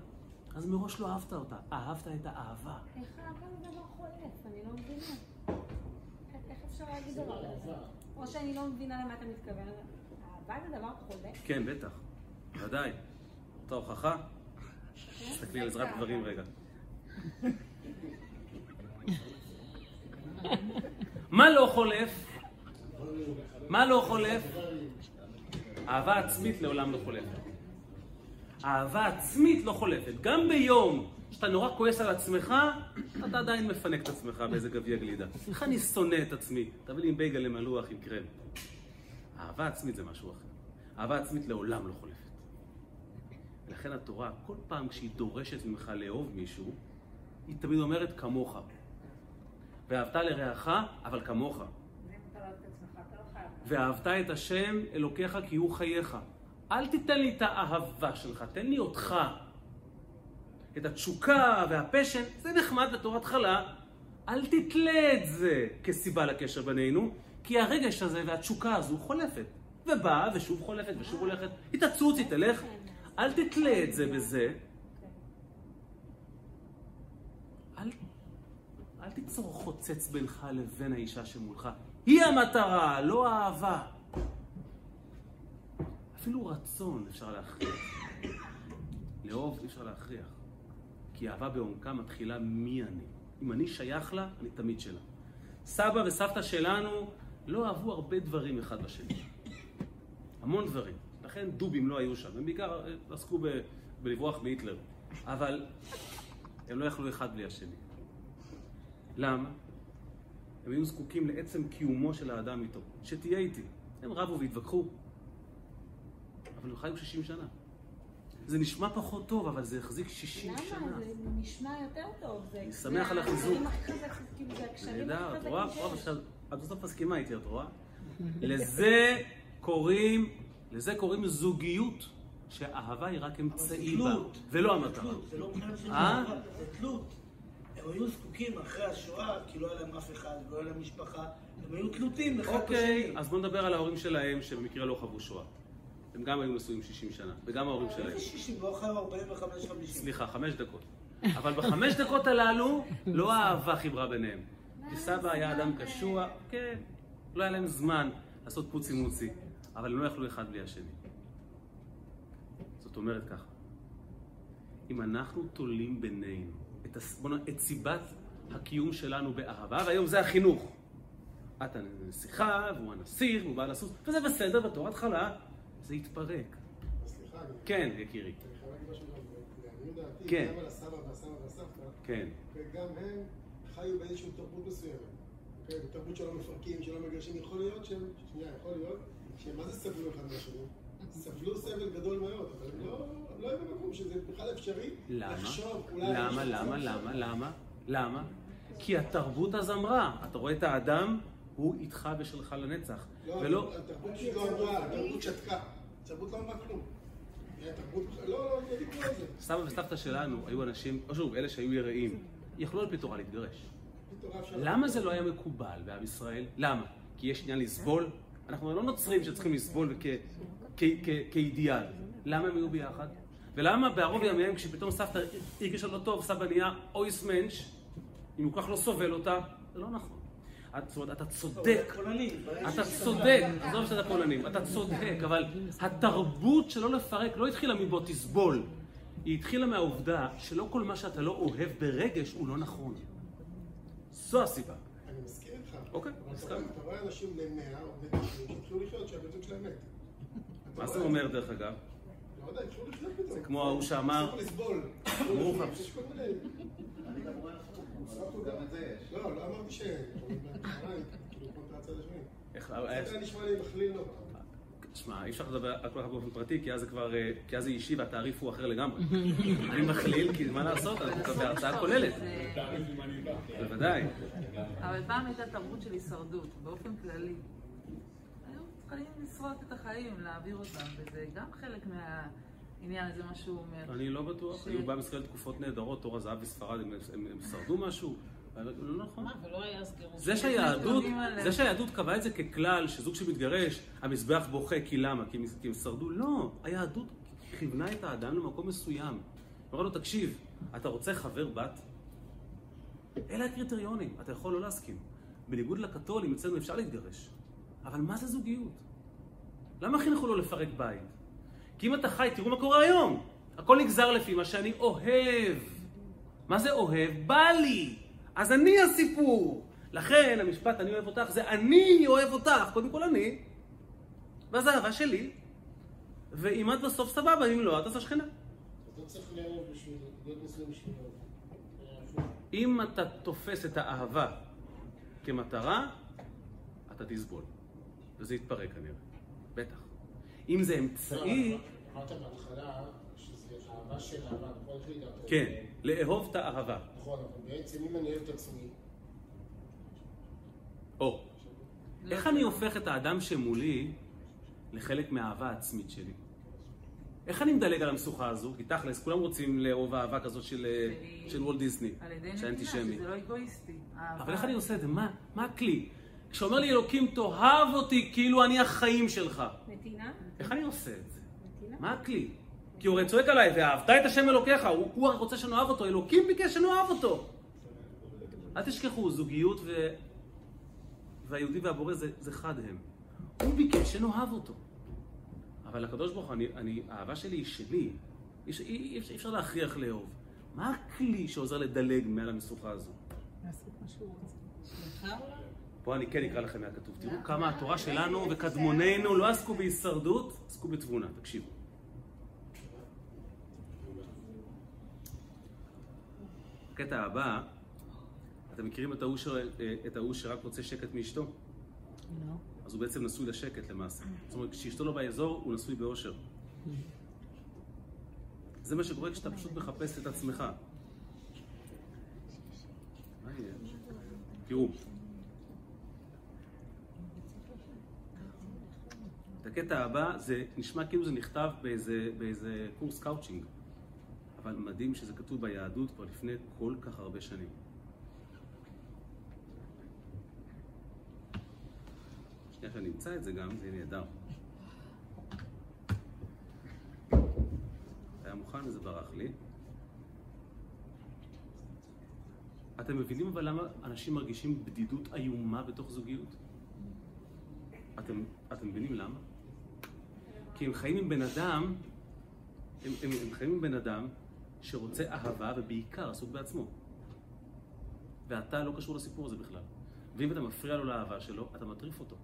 [SPEAKER 1] אז מראש לא אהבת אותה, אהבת את האהבה.
[SPEAKER 3] איך אהבה זה דבר חולף? אני לא מבינה. איך- אפשר להגיד דבר כזה? או שאני לא מבינה למה אתה מתכוון. אהבה זה דבר חולף?
[SPEAKER 1] כן, בטח. ודאי. אותה הוכחה? תסתכלי על עזרת גברים רגע. מה לא חולף? מה לא חולף? אהבה עצמית לעולם לא חולפת. אהבה עצמית לא חולפת. גם ביום שאתה נורא כועס על עצמך, אתה עדיין מפנק את עצמך באיזה גביע גלידה. איך אני שונא את עצמי? תביא לי עם בייגל למלוח עם קרם. אהבה עצמית זה משהו אחר. אהבה עצמית לעולם לא חולפת. ולכן התורה, כל פעם כשהיא דורשת ממך לאהוב מישהו, היא תמיד אומרת כמוך. ואהבת לרעך, אבל כמוך. ואהבת את השם אלוקיך כי הוא חייך. אל תיתן לי את האהבה שלך, תן לי אותך. את התשוקה והפשן, זה נחמד בתור התחלה. אל תתלה את זה כסיבה לקשר בינינו, כי הרגש הזה והתשוקה הזו חולפת. ובאה ושוב חולפת ושוב הולכת. היא תצוץ, היא תלך. אל תתלה את זה בזה. אל, אל תיצור חוצץ בינך לבין האישה שמולך. היא המטרה, לא האהבה. אפילו רצון אפשר להכריח. לאהוב אי אפשר להכריח. כי אהבה בעומקה מתחילה מי אני. אם אני שייך לה, אני תמיד שלה. סבא וסבתא שלנו לא אהבו הרבה דברים אחד בשני. המון דברים. לכן דובים לא היו שם. הם בעיקר אה, עסקו ב- בלברוח מהיטלר. אבל הם לא יכלו אחד בלי השני. למה? הם היו זקוקים לעצם קיומו של האדם איתו. שתהיה איתי. הם רבו והתווכחו. אבל הם חיו 60 שנה. זה נשמע פחות טוב, אבל זה החזיק 60 שנה.
[SPEAKER 3] למה? זה נשמע יותר טוב. זה-
[SPEAKER 1] אני שמח
[SPEAKER 3] זה
[SPEAKER 1] על החיזוק.
[SPEAKER 3] הקשרים הכי חזקים, זה הקשרים
[SPEAKER 1] נהדר, את רואה?
[SPEAKER 3] שיש.
[SPEAKER 1] את בסוף מסכימה איתי, את רואה? לזה קוראים, לזה קוראים זוגיות, שהאהבה היא רק אמצעי בה. ולא המטרה.
[SPEAKER 6] זה לא של
[SPEAKER 1] אה?
[SPEAKER 6] אהבה, זה תלות. הם היו זקוקים אחרי השואה, כי לא היה להם אף אחד, לא היה להם משפחה, הם היו תלותים אחד
[SPEAKER 1] אוקיי,
[SPEAKER 6] בשני.
[SPEAKER 1] אז בואו נדבר על ההורים שלהם, שבמקרה לא חוו שואה. הם גם היו נשואים 60 שנה, וגם ההורים שלהם.
[SPEAKER 6] איזה שישים, לא חיו 45-50.
[SPEAKER 1] סליחה, חמש דקות. אבל בחמש דקות הללו, לא האהבה חיברה ביניהם. כי סבא היה אדם קשוח, כן, לא היה להם זמן לעשות פוצי מוצי, אבל הם לא יכלו אחד בלי השני. זאת אומרת ככה, אם אנחנו תולים בינינו את, הס- בוא נ- את סיבת הקיום שלנו באהבה, והיום זה החינוך. את הנסיכה, והוא הנסיך, והוא בעל הסוס, וזה בסדר בתור התחלה, זה יתפרק.
[SPEAKER 2] סליחה,
[SPEAKER 1] כן, יקירי,
[SPEAKER 2] אני חייב להגיד משהו לעניות דעתי,
[SPEAKER 1] כן.
[SPEAKER 2] גם על הסבא והסבא והסבתא,
[SPEAKER 1] כן.
[SPEAKER 2] וגם הם חיו באיזושהי תרבות מסוימת. אוקיי? בתרבות שלא מפרקים, שלא מגרשים, יכול להיות שהם, שנייה, יכול להיות, שהם מה זה סבלו אחד מהשני? סבלו סבל גדול מאוד, אבל הם לא, לא היו במקום שזה בכלל אפשרי
[SPEAKER 1] למה?
[SPEAKER 2] לחשוב, אולי...
[SPEAKER 1] למה, למה, למה. למה? למה? כי התרבות אז אמרה, אתה רואה את האדם, הוא איתך ושלך לנצח.
[SPEAKER 2] לא,
[SPEAKER 1] ולא,
[SPEAKER 2] התרבות לא אמרה, התרבות שתקה. התרבות לא אמרה כלום. התרבות, לא, לא.
[SPEAKER 1] סבא וסבתא שלנו היו אנשים, או שוב, אלה שהיו יראים, יכלו על פי תורה להתגרש. למה זה לא היה מקובל בעם ישראל? למה? כי יש עניין לסבול? אנחנו לא נוצרים שצריכים לסבול כ- כ- כ- כאידיאל. למה הם היו ביחד? ולמה בערוב ימיהם כשפתאום סבתא הרגישה לא טוב, סבא נהיה אויס מענץ', אם הוא כך לא סובל אותה? זה לא נכון. את- זאת אומרת, אתה צודק. אתה צודק, עזוב שאתה פולנים, אתה צודק, אבל התרבות שלא לפרק לא התחילה מבוא תסבול. היא התחילה מהעובדה שלא כל מה שאתה לא אוהב ברגש הוא לא נכון. זו הסיבה. אוקיי,
[SPEAKER 2] אבל אתה. רואה- אנשים בני 100 או בני 90 שהתחילו לחיות שהבן זוג שלהם מת. אתה
[SPEAKER 1] מה זה אומר דרך אגב?
[SPEAKER 2] לא יודע, התחילו לחיות פתאום.
[SPEAKER 1] זה כמו ההוא שאמר-
[SPEAKER 2] הפסיקו לסבול.
[SPEAKER 1] ברוך הבא.
[SPEAKER 2] יש כל מיני...
[SPEAKER 8] אני גם רואה הפוך, גם את זה יש.
[SPEAKER 2] לא, לא אמרתי כאילו, השני.
[SPEAKER 1] איך-
[SPEAKER 2] זה נשמע לי מכליל נורא.
[SPEAKER 1] שמע, אי אפשר לדבר על כל אחד באופן פרטי, כי אז זה כבר, אה, כי אז זה אישי והתעריף הוא אחר לגמרי. אני מכליל, כי מה לעשות, אנחנו כאן בהרצאה כוללת. בוודאי.
[SPEAKER 9] אבל פעם הייתה תרבות של הישרדות, באופן כללי. היו צריכים לשרוד את החיים, להעביר אותם, וזה גם חלק מהעניין הזה, מה שהוא אומר.
[SPEAKER 1] אני לא בטוח, היו בעם ישראל תקופות נהדרות, תור הזהב וספרד, הם- הם הם שרדו משהו? לא נכון.
[SPEAKER 5] מה, ולא היה אז גירוש.
[SPEAKER 1] זה שהיהדות, זה שהיהדות קבעה את זה ככלל, שזוג שמתגרש, המזבח בוכה, כי למה? כי הם, שרדו? לא, היהדות כיוונה את האדם למקום מסוים. אמרה לו, תקשיב, אתה רוצה חבר בת? אלה הקריטריונים, אתה יכול לא להסכים. בניגוד לקתולים, אצלנו אפשר להתגרש. אבל מה זה זוגיות? למה חינכו לא לפרק בית? כי אם אתה חי, תראו מה קורה היום. הכל נגזר לפי מה שאני אוהב. מה זה אוהב? בא לי. אז אני הסיפור. לכן המשפט אני אוהב אותך זה אני אוהב אותך. קודם כל אני, ואז האהבה שלי. ואם את בסוף סבבה, אם לא, את אז השכנה.
[SPEAKER 10] לא.
[SPEAKER 1] אם אתה תופס את האהבה כמטרה, אתה תסבול. וזה יתפרק כנראה. בטח. אם זה אמצעי,
[SPEAKER 10] אמרת בהתחלה שזה אהבה של אהבה?
[SPEAKER 1] כן, לאהוב את האהבה.
[SPEAKER 10] נכון, אבל בעצם אם אני אוהב את עצמי,
[SPEAKER 1] או, איך אני הופך את האדם שמולי לחלק מהאהבה העצמית שלי? איך אני מדלג על המשוכה הזו? כי תכלס, כולם רוצים לאהוב אהבה כזאת של, של וולט דיסני,
[SPEAKER 9] על ידי
[SPEAKER 1] של
[SPEAKER 9] נתינה,
[SPEAKER 1] אנטישמי.
[SPEAKER 9] שזה לא אגואיסטי.
[SPEAKER 1] אבל איך אני עושה את זה? מה, מה הכלי? כשאומר לי אלוקים, תאהב אותי כאילו אני החיים שלך.
[SPEAKER 3] נתינה?
[SPEAKER 1] איך אני עושה את זה?
[SPEAKER 3] נתינה?
[SPEAKER 1] מה הכלי? כי הוא הרי צועק עליי, ואהבת את השם אלוקיך, הוא, הוא רוצה שנאהב אותו, אלוקים ביקש שנאהב אותו. אל תשכחו, זוגיות ו... והיהודי והבורא זה, זה חד הם. הוא ביקש שנאהב אותו. אבל הקדוש ברוך הוא, אני, אני, האהבה שלי היא שלי. אי, אי, אי, אפשר להכריח לאהוב. מה הכלי שעוזר לדלג מעל המשוכה הזו?
[SPEAKER 4] לעשות מה שהוא רוצה.
[SPEAKER 5] סליחה אולי?
[SPEAKER 1] פה אני כן אקרא לכם מהכתוב. תראו כמה התורה שלנו וקדמוננו לא עסקו בהישרדות, עסקו בתבונה. תקשיבו. הקטע הבא, אתם מכירים את ההוא ש- את ההוא שרק רוצה שקט מאשתו?
[SPEAKER 4] לא.
[SPEAKER 1] אז הוא בעצם נשוי לשקט למעשה. זאת אומרת, כשאשתו לא באזור, הוא נשוי באושר. זה מה שקורה כשאתה פשוט מחפש את עצמך. תראו. את הקטע הבא, זה נשמע כאילו זה נכתב באיזה, באיזה קורס קאוצ'ינג. אבל מדהים שזה כתוב ביהדות כבר לפני כל כך הרבה שנים. שנייה שאני אמצא את זה גם, זה יהיה נהדר. היה מוכן וזה ברח לי. אתם מבינים אבל למה אנשים מרגישים בדידות איומה בתוך זוגיות? אתם, אתם מבינים למה? כי הם חיים עם בן אדם, הם, הם, הם חיים עם בן אדם שרוצה אהבה ובעיקר עסוק בעצמו. ואתה לא קשור לסיפור הזה בכלל. ואם אתה מפריע לו לאהבה שלו, אתה מטריף אותו.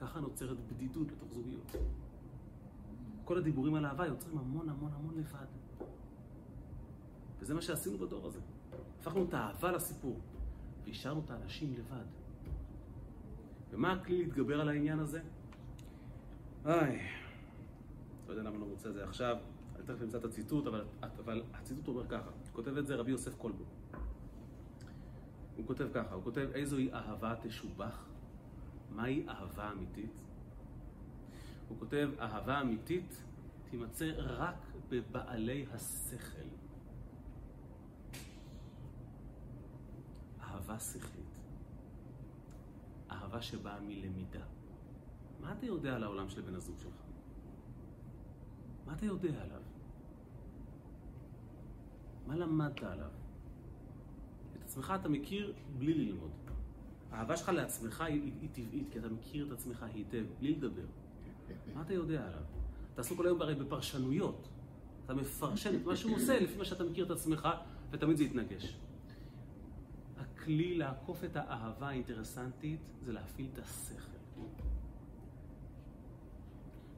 [SPEAKER 1] ככה נוצרת בדידות בתוך זוגיות. כל הדיבורים על אהבה יוצרים המון המון המון לבד. וזה מה שעשינו בדור הזה. הפכנו את האהבה לסיפור, והשארנו את האנשים לבד. ומה הכלי להתגבר על העניין הזה? איי, לא יודע למה אני לא מוצא את זה עכשיו, אני תכף אמצא את הציטוט, אבל, אבל הציטוט אומר ככה, כותב את זה רבי יוסף קולבו. הוא כותב ככה, הוא כותב איזוהי אהבה תשובח, מהי אהבה אמיתית? הוא כותב, אהבה אמיתית תימצא רק בבעלי השכל. אהבה שכלית. אהבה שבאה מלמידה. מה אתה יודע על העולם של בן הזוג שלך? מה אתה יודע עליו? מה למדת עליו? את עצמך אתה מכיר בלי ללמוד. האהבה שלך לעצמך היא, היא טבעית, כי אתה מכיר את עצמך היטב, בלי לדבר. מה אתה יודע עליו? אתה עסוק כל היום הרי בפרשנויות. אתה מפרשן את מה שהוא עושה לפי מה שאתה מכיר את עצמך, ותמיד זה יתנגש. הכלי לעקוף את האהבה האינטרסנטית זה להפעיל את השכל.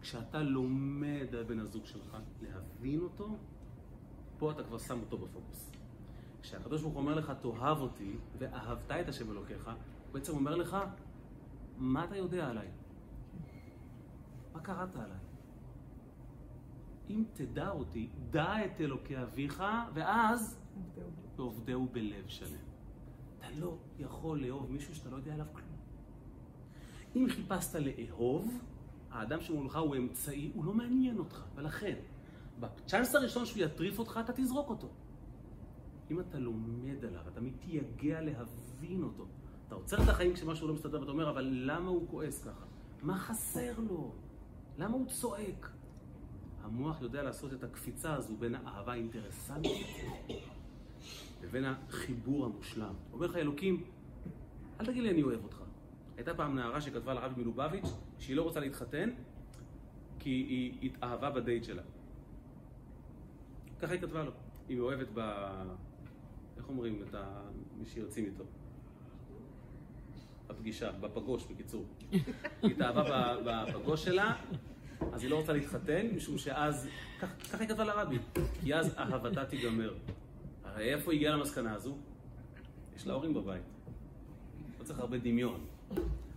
[SPEAKER 1] כשאתה לומד על בן הזוג שלך, להבין אותו, פה אתה כבר שם אותו בפוקוס. כשהקדוש ברוך הוא אומר לך, תאהב אותי, ואהבת את השם אלוקיך, הוא בעצם אומר לך, מה אתה יודע עליי? מה קראת עליי? אם תדע אותי, דע את אלוקי אביך, ואז ועובדהו בלב שלם. אתה לא יכול לאהוב מישהו שאתה לא יודע עליו כלום. אם חיפשת לאהוב, האדם שמולך הוא אמצעי, הוא לא מעניין אותך, ולכן, בצ'אנס הראשון שהוא יטריף אותך, אתה תזרוק אותו. אם אתה לומד עליו, אתה מתייגע להבין אותו, אתה עוצר את החיים כשמשהו לא מסתדר ואתה אומר, אבל למה הוא כועס ככה? מה חסר לו? למה הוא צועק? המוח יודע לעשות את הקפיצה הזו בין האהבה האינטרסנטית לבין החיבור המושלם. אומר לך אלוקים, אל תגיד לי אני אוהב אותך. הייתה פעם נערה שכתבה לרבי מלובביץ' שהיא לא רוצה להתחתן כי היא התאהבה בדייט שלה. ככה היא כתבה לו. היא אוהבת ב... איך אומרים את ה... מי שיוצאים איתו? בפגישה, בפגוש בקיצור. היא התאהבה בפגוש שלה, אז היא לא רוצה להתחתן, משום שאז, ככה היא כתבה לרבי, כי אז אהבתה תיגמר. הרי איפה היא הגיעה למסקנה הזו? יש לה הורים בבית. לא צריך הרבה דמיון.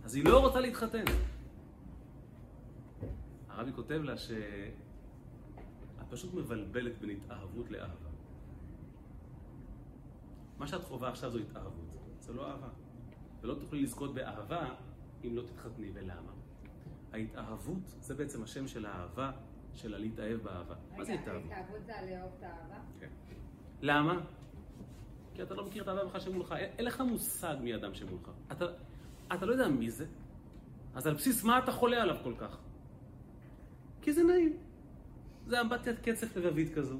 [SPEAKER 1] אז היא לא רוצה להתחתן. הרבי כותב לה שאת פשוט מבלבלת בין התאהבות לאהבה. מה שאת חווה עכשיו זו התאהבות, זה לא אהבה. ולא תוכלי לזכות באהבה אם לא תתחתני. ולמה? ההתאהבות זה בעצם השם של האהבה, של הלהתאהב באהבה. מה זה התאהבות?
[SPEAKER 7] התאהבות זה לאהוב את האהבה?
[SPEAKER 1] כן. למה? כי אתה לא מכיר את האדם שלך שמולך, אין לך מושג מי האדם שמולך. אתה, אתה לא יודע מי זה, אז על בסיס מה אתה חולה עליו כל כך? כי זה נעים. זה אמבטיית קצף לבבית כזו,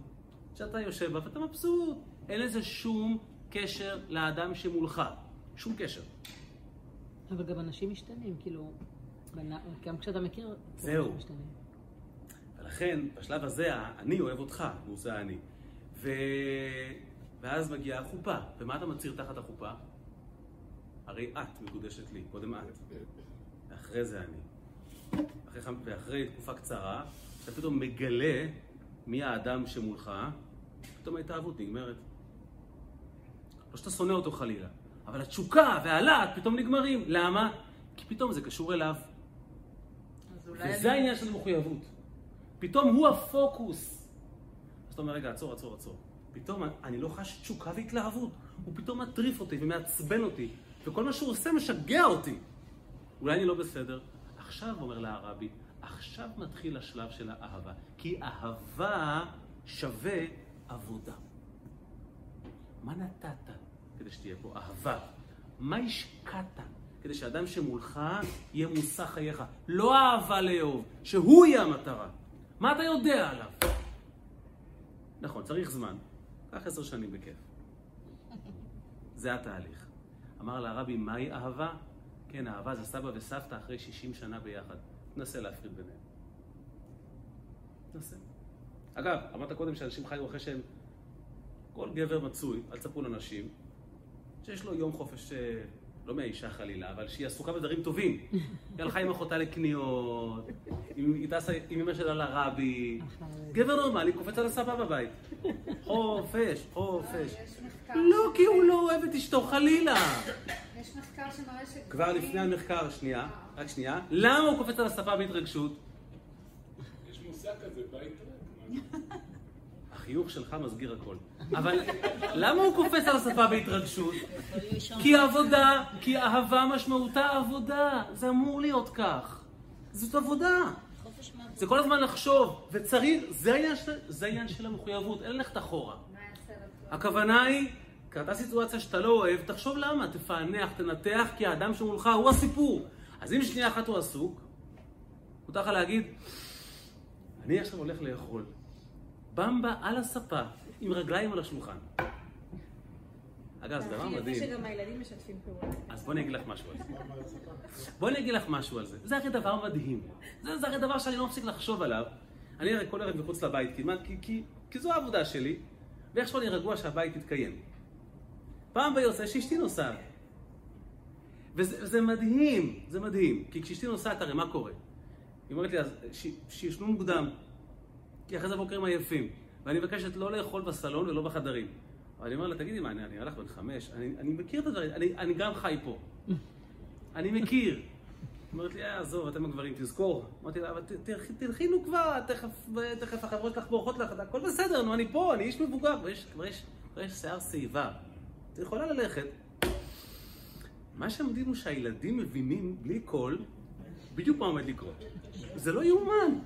[SPEAKER 1] שאתה יושב בה ואתה מבסוט. אין לזה שום קשר לאדם שמולך. שום קשר.
[SPEAKER 4] אבל גם אנשים משתנים, כאילו, גם כשאתה מכיר,
[SPEAKER 1] זהו. ולכן, בשלב הזה, אני אוהב אותך, הוא זה אני. ו... ואז מגיעה החופה. ומה אתה מצהיר תחת החופה? הרי את מקודשת לי, קודם את. ואחרי זה אני. אחרי, ואחרי תקופה קצרה, אתה פתאום מגלה מי האדם שמולך, פתאום ההתאהבות נגמרת. לא שאתה שונא אותו חלילה, אבל התשוקה והלהט פתאום נגמרים. למה? כי פתאום זה קשור אליו. וזה
[SPEAKER 9] אני-
[SPEAKER 1] העניין של מחויבות. פתאום הוא הפוקוס. אז אתה אומר, רגע, עצור, עצור, עצור. פתאום אני לא חש תשוקה והתלהבות. הוא פתאום מטריף אותי ומעצבן אותי, וכל מה שהוא עושה משגע אותי. אולי אני לא בסדר. עכשיו, אומר לה הרבי, עכשיו מתחיל השלב של האהבה. כי אהבה שווה עבודה. מה נתת כדי שתהיה פה אהבה? מה השקעת כדי שאדם שמולך יהיה מושא חייך? לא אהבה לאהוב, שהוא יהיה המטרה. מה אתה יודע עליו? נכון, צריך זמן. קח עשר שנים בכיף. זה התהליך. אמר לה הרבי, מהי אהבה? כן, אהבה זה סבא וסבתא אחרי 60 שנה ביחד. תנסה להפריד ביניהם. תנסה. אגב, אמרת קודם שאנשים חיו אחרי שהם... כל גבר מצוי, אל תספרו לנשים, שיש לו יום חופש, אה, לא מהאישה חלילה, אבל שהיא עסוקה בדברים טובים. היא הלכה עם אחותה לקניות, היא טסה עם אמא שלה לרבי. גבר נורמלי קופץ על הספה בבית. חופש, חופש.
[SPEAKER 7] מחקר
[SPEAKER 1] לא, כי הוא לא אוהב את אשתו חלילה.
[SPEAKER 7] יש מחקר שמראה ש...
[SPEAKER 1] כבר לפני המחקר, שנייה, רק שנייה, למה הוא קופץ על הספה בהתרגשות?
[SPEAKER 11] יש מושג כזה, בית ריק.
[SPEAKER 1] החיוך שלך מסגיר הכל. אבל למה הוא קופץ על הספה בהתרגשות? כי עבודה, כי אהבה משמעותה עבודה. זה אמור להיות כך. זאת עבודה. זה כל הזמן לחשוב, וצריך, זה העניין של, זה העניין של המחויבות, אין ללכת אחורה. הכוונה היא, קרתה סיטואציה שאתה לא אוהב, תחשוב למה, תפענח, תנתח, כי האדם שמולך הוא הסיפור. אז אם שנייה אחת הוא עסוק, מותר לך להגיד, אני עכשיו הולך לאכול. במבה על הספה, עם רגליים על השולחן. אגב, זה דבר
[SPEAKER 3] הכי יפה
[SPEAKER 1] מדהים.
[SPEAKER 3] שגם הילדים משתפים פעולה.
[SPEAKER 1] אז בואי אני אגיד לך משהו על זה. בואי אני אגיד לך משהו על זה. זה הרי דבר מדהים. זה, זה הרי דבר שאני לא מפסיק לחשוב עליו. אני הרי כל ערב מחוץ לבית כמעט, כי, כי, כי זו העבודה שלי, ואיכשהו אני רגוע שהבית יתקיים. פעם ביוצא שאשתי נוסעת. וזה, וזה מדהים, זה מדהים. כי כשאשתי נוסעת, הרי מה קורה? היא אומרת לי, אז שישנו מוקדם, כי אחרי זה בוקר הם עייפים. ואני מבקשת לא לאכול בסלון ולא בחדרים. אבל אני אומר לה, תגידי מה, אני אני הלך בן חמש, אני, אני מכיר את הדברים, אני, אני גם חי פה. אני מכיר. היא אומרת לי, אה, עזוב, אתם הגברים, תזכור. אמרתי לה, אבל תלכי- נו כבר, תכף, החברות שלך בורחות לך, הכל בסדר, נו, אני פה, אני איש מבוגר, כבר יש שיער שיבה. את יכולה ללכת. מה שמדהים הוא שהילדים מבינים בלי קול בדיוק מה עומד לקרות. זה לא יאומן.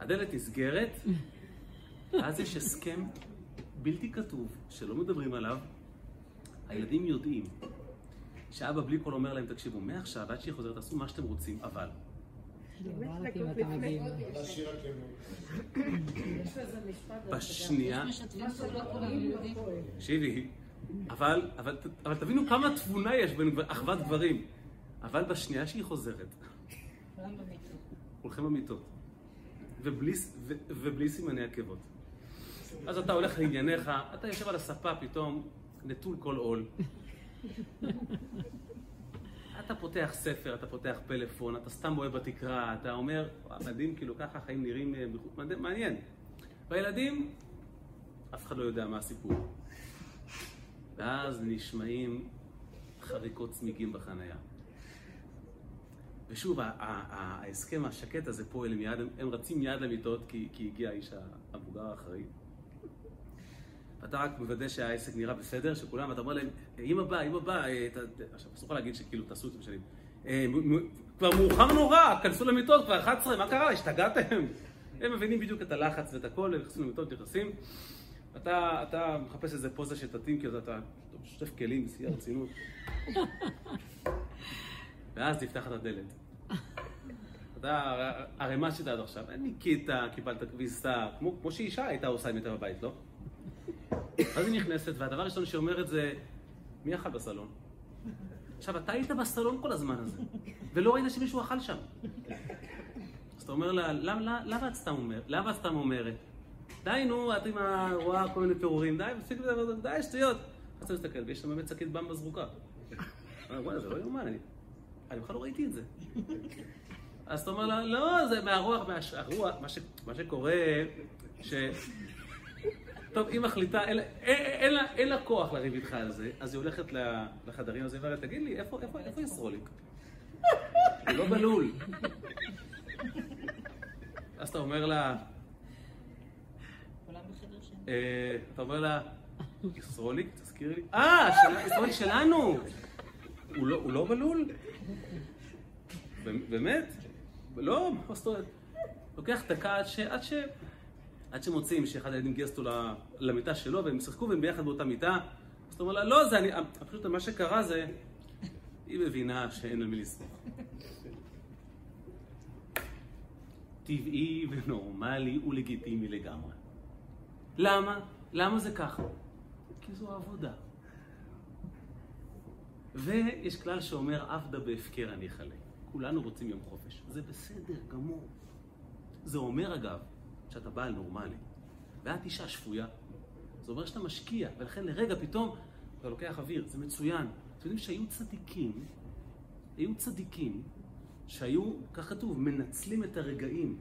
[SPEAKER 1] הדלת נסגרת, ואז יש הסכם בלתי כתוב, שלא מדברים עליו. הילדים יודעים שאבא בלי קול אומר להם, תקשיבו, מעכשיו עד שהיא חוזרת, תעשו מה שאתם רוצים, אבל.
[SPEAKER 3] יש לזה משפט.
[SPEAKER 1] בשנייה,
[SPEAKER 5] יודעים.
[SPEAKER 1] תקשיבי, אבל, אבל, אבל תבינו כמה תבונה יש בין אחוות גברים. אבל בשנייה שהיא חוזרת. הולכים במיטות. ובלי, ו, ובלי סימני עקבות. אז אתה הולך לענייניך, אתה יושב על הספה פתאום, נטול כל עול. אתה פותח ספר, אתה פותח פלאפון, אתה סתם בוהה בתקרה, אתה אומר, "וואו, מדהים, כאילו ככה החיים נראים, אה, מעניין. והילדים, אף אחד לא יודע מה הסיפור. ואז נשמעים חריקות צמיגים בחנייה. ושוב, ההסכם השקט הזה פועל מיד, הם, רצים מיד למיטות כי, כי הגיע האיש המבוגר האחראי. אתה רק מוודא שהעסק נראה בסדר, שכולם, אתה אומר להם, אמא באה, אמא באה, אה, ת- ת-" עכשיו, אסור לך להגיד שכאילו תעשו את זה משנים. "אה, כבר מאוחר נורא, כנסו למיטות, כבר 11, מה קרה? השתגעתם? הם מבינים בדיוק את הלחץ ואת הכל, הם נכנסים למיטות, נכנסים. אתה, אתה מחפש איזה פוזה שתתאים, כי אתה, שוטף כלים בשיא הרצינות. ואז תפתח את הדלת. אתה, הרי מה עשית עד עכשיו? ניקית, קיבלת כביסה, כמו, כמו שאישה הייתה עושה אם הייתה בבית, לא? אז היא נכנסת, והדבר הראשון שהיא אומרת זה, מי אכל בסלון? עכשיו, אתה היית בסלון כל הזמן הזה, ולא ראית שמישהו אכל שם. אז אתה אומר לה, למה את סתם אומרת? די, נו, את עם ה... רואה כל מיני פירורים, די, מספיק לדבר, די, שטויות. אז אתה מסתכל, ויש שם באמת שקית במבה זרוקה. אומר, וואלה, זה לא יאומן, אני... בכלל לא ראיתי את זה. אז אתה אומר לה, לא, זה מהרוח, מהרוח, מה, שקורה, ש... טוב, היא מחליטה, אין, לה- כוח לריב איתך על זה, אז היא הולכת לחדרים הזה ואומרת, תגיד לי, איפה, ישרוליק? הוא לא בלול. אז אתה אומר לה,
[SPEAKER 5] כולם בחדר שם.
[SPEAKER 1] אה, אתה אומר לה, ישרוליק, תזכירי לי. אה, ישרוליק שלנו! הוא לא, לא בלול? ב- באמת? לא, מה זאת אומרת? לוקח דקה עד ש... עד שמוצאים שאחד הילדים גייס אותו למיטה שלו והם שיחקו והם ביחד באותה מיטה. אז אתה אומר לה, לא, זה אני... פשוט מה שקרה זה... היא מבינה שאין על מי לסמוך. טבעי ונורמלי ולגיטימי לגמרי. למה? למה זה ככה? כי זו העבודה. ויש כלל שאומר, עבדה בהפקר אני אכלה. כולנו רוצים יום חופש. זה בסדר גמור. זה אומר, אגב, שאתה בעל נורמלי, ואת אישה שפויה. זה אומר שאתה משקיע, ולכן לרגע פתאום אתה לוקח אוויר, זה מצוין. אתם יודעים שהיו צדיקים, היו צדיקים שהיו, כך כתוב, מנצלים את הרגעים.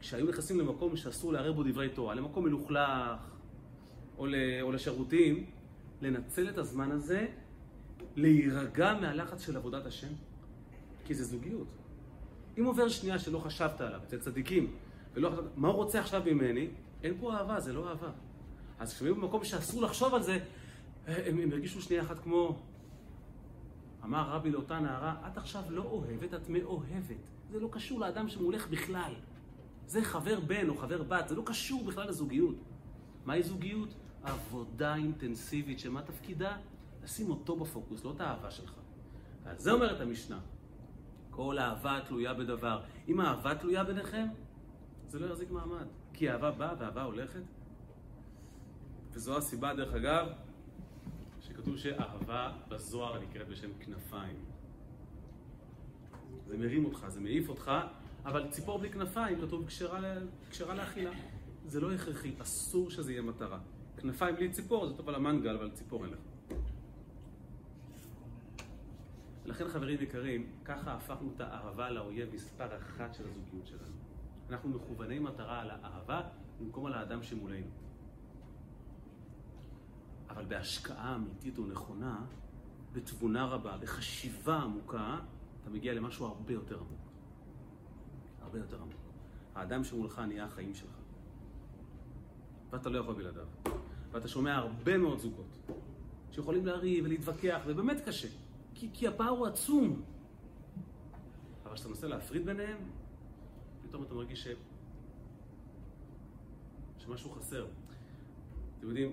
[SPEAKER 1] כשהיו נכנסים למקום שאסור לערב בו דברי תורה, למקום מלוכלך או, ל, או לשירותים, לנצל את הזמן הזה, להירגע מהלחץ של עבודת השם, כי זה זוגיות. אם עובר שנייה שלא חשבת עליו, אצל צדיקים, ולא חשבת, מה הוא רוצה עכשיו ממני? אין פה אהבה, זה לא אהבה. אז כשהם היו במקום שאסור לחשוב על זה, הם, הם הרגישו שנייה אחת כמו... אמר רבי לאותה נערה, את עכשיו לא אוהבת, את מאוהבת. זה לא קשור לאדם שמולך בכלל. זה חבר בן או חבר בת, זה לא קשור בכלל לזוגיות. מהי זוגיות? עבודה אינטנסיבית, שמה תפקידה? לשים אותו בפוקוס, לא את האהבה שלך. ועל זה אומרת המשנה. כל אהבה תלויה בדבר. אם האהבה תלויה ביניכם, זה לא יחזיק מעמד. כי אהבה באה ואהבה הולכת. וזו הסיבה, דרך אגב, שכתוב שאהבה בזוהר נקראת בשם כנפיים. זה מרים אותך, זה מעיף אותך, אבל ציפור בלי כנפיים, כתוב, כשרה, לאכילה. זה לא הכרחי, אסור שזה יהיה מטרה. כנפיים בלי ציפור זה טוב על המנגל, אבל ציפור אין לך. לכן חברים יקרים, ככה הפכנו את האהבה לאויב מספר אחת של הזוגיות שלנו. אנחנו מכווני מטרה על האהבה במקום על האדם שמולנו. אבל בהשקעה אמיתית ונכונה, בתבונה רבה, בחשיבה עמוקה, אתה מגיע למשהו הרבה יותר עמוק. הרבה יותר עמוק. האדם שמולך נהיה החיים שלך. ואתה לא יכול בלעדיו. ואתה שומע הרבה מאוד זוגות שיכולים לריב ולהתווכח, ובאמת קשה. כי, כי הפער הוא עצום. אבל כשאתה מנסה להפריד ביניהם, פתאום אתה מרגיש ש... שמשהו חסר. אתם יודעים,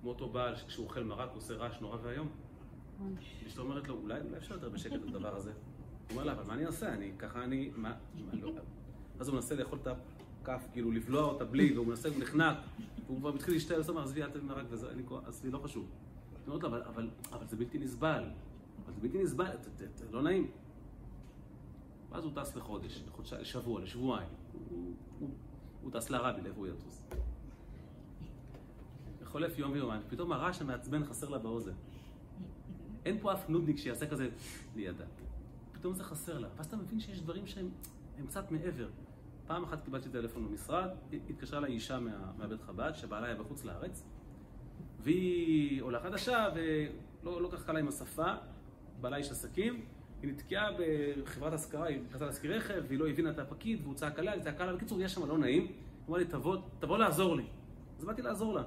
[SPEAKER 1] כמו אותו בעל שכשהוא אוכל מרק הוא עושה רעש נורא ואיום. אשתו אומרת לו, אולי, אפשר יותר בשקט את הדבר הזה. הוא אומר לה, אבל מה אני אעשה? אני, ככה אני, מה, לא... אז הוא מנסה לאכול את הכף, כאילו לבלוע אותה בלי, והוא מנסה, הוא נחנק, והוא כבר מתחיל להשתעל, אז הוא אומר, עזבי, אל תביא מרק וזה, אני, עזבי, לא חשוב. היא אומרת לו, אבל, זה בלתי נסבל. אבל זה בלתי נסבל, זה לא נעים. ואז הוא טס לחודש, לשבוע, לשבועיים. הוא טס לערבי, לאיפה הוא יטוס? חולף יום ויומיים, פתאום הרעש המעצבן חסר לה באוזן. אין פה אף נודניק שיעשה כזה לידה. פתאום זה חסר לה. ואז אתה מבין שיש דברים שהם קצת מעבר. פעם אחת קיבלתי טלפון במשרד, התקשרה אליי אישה מה, מהבית חב"ד, שבעלה היה בחוץ לארץ, והיא עולה חדשה, ולא לא כך קלה עם השפה, בעלה איש עסקים, היא נתקעה בחברת השכרה, היא רצתה להשכיר רכב, והיא לא הבינה את הפקיד, והוא צעק עליה, היא צעקה עליה, בקיצור, יש שם לא נעים, היא אמרה לי, תבוא, תבוא לעזור לי. אז באתי לעזור לה.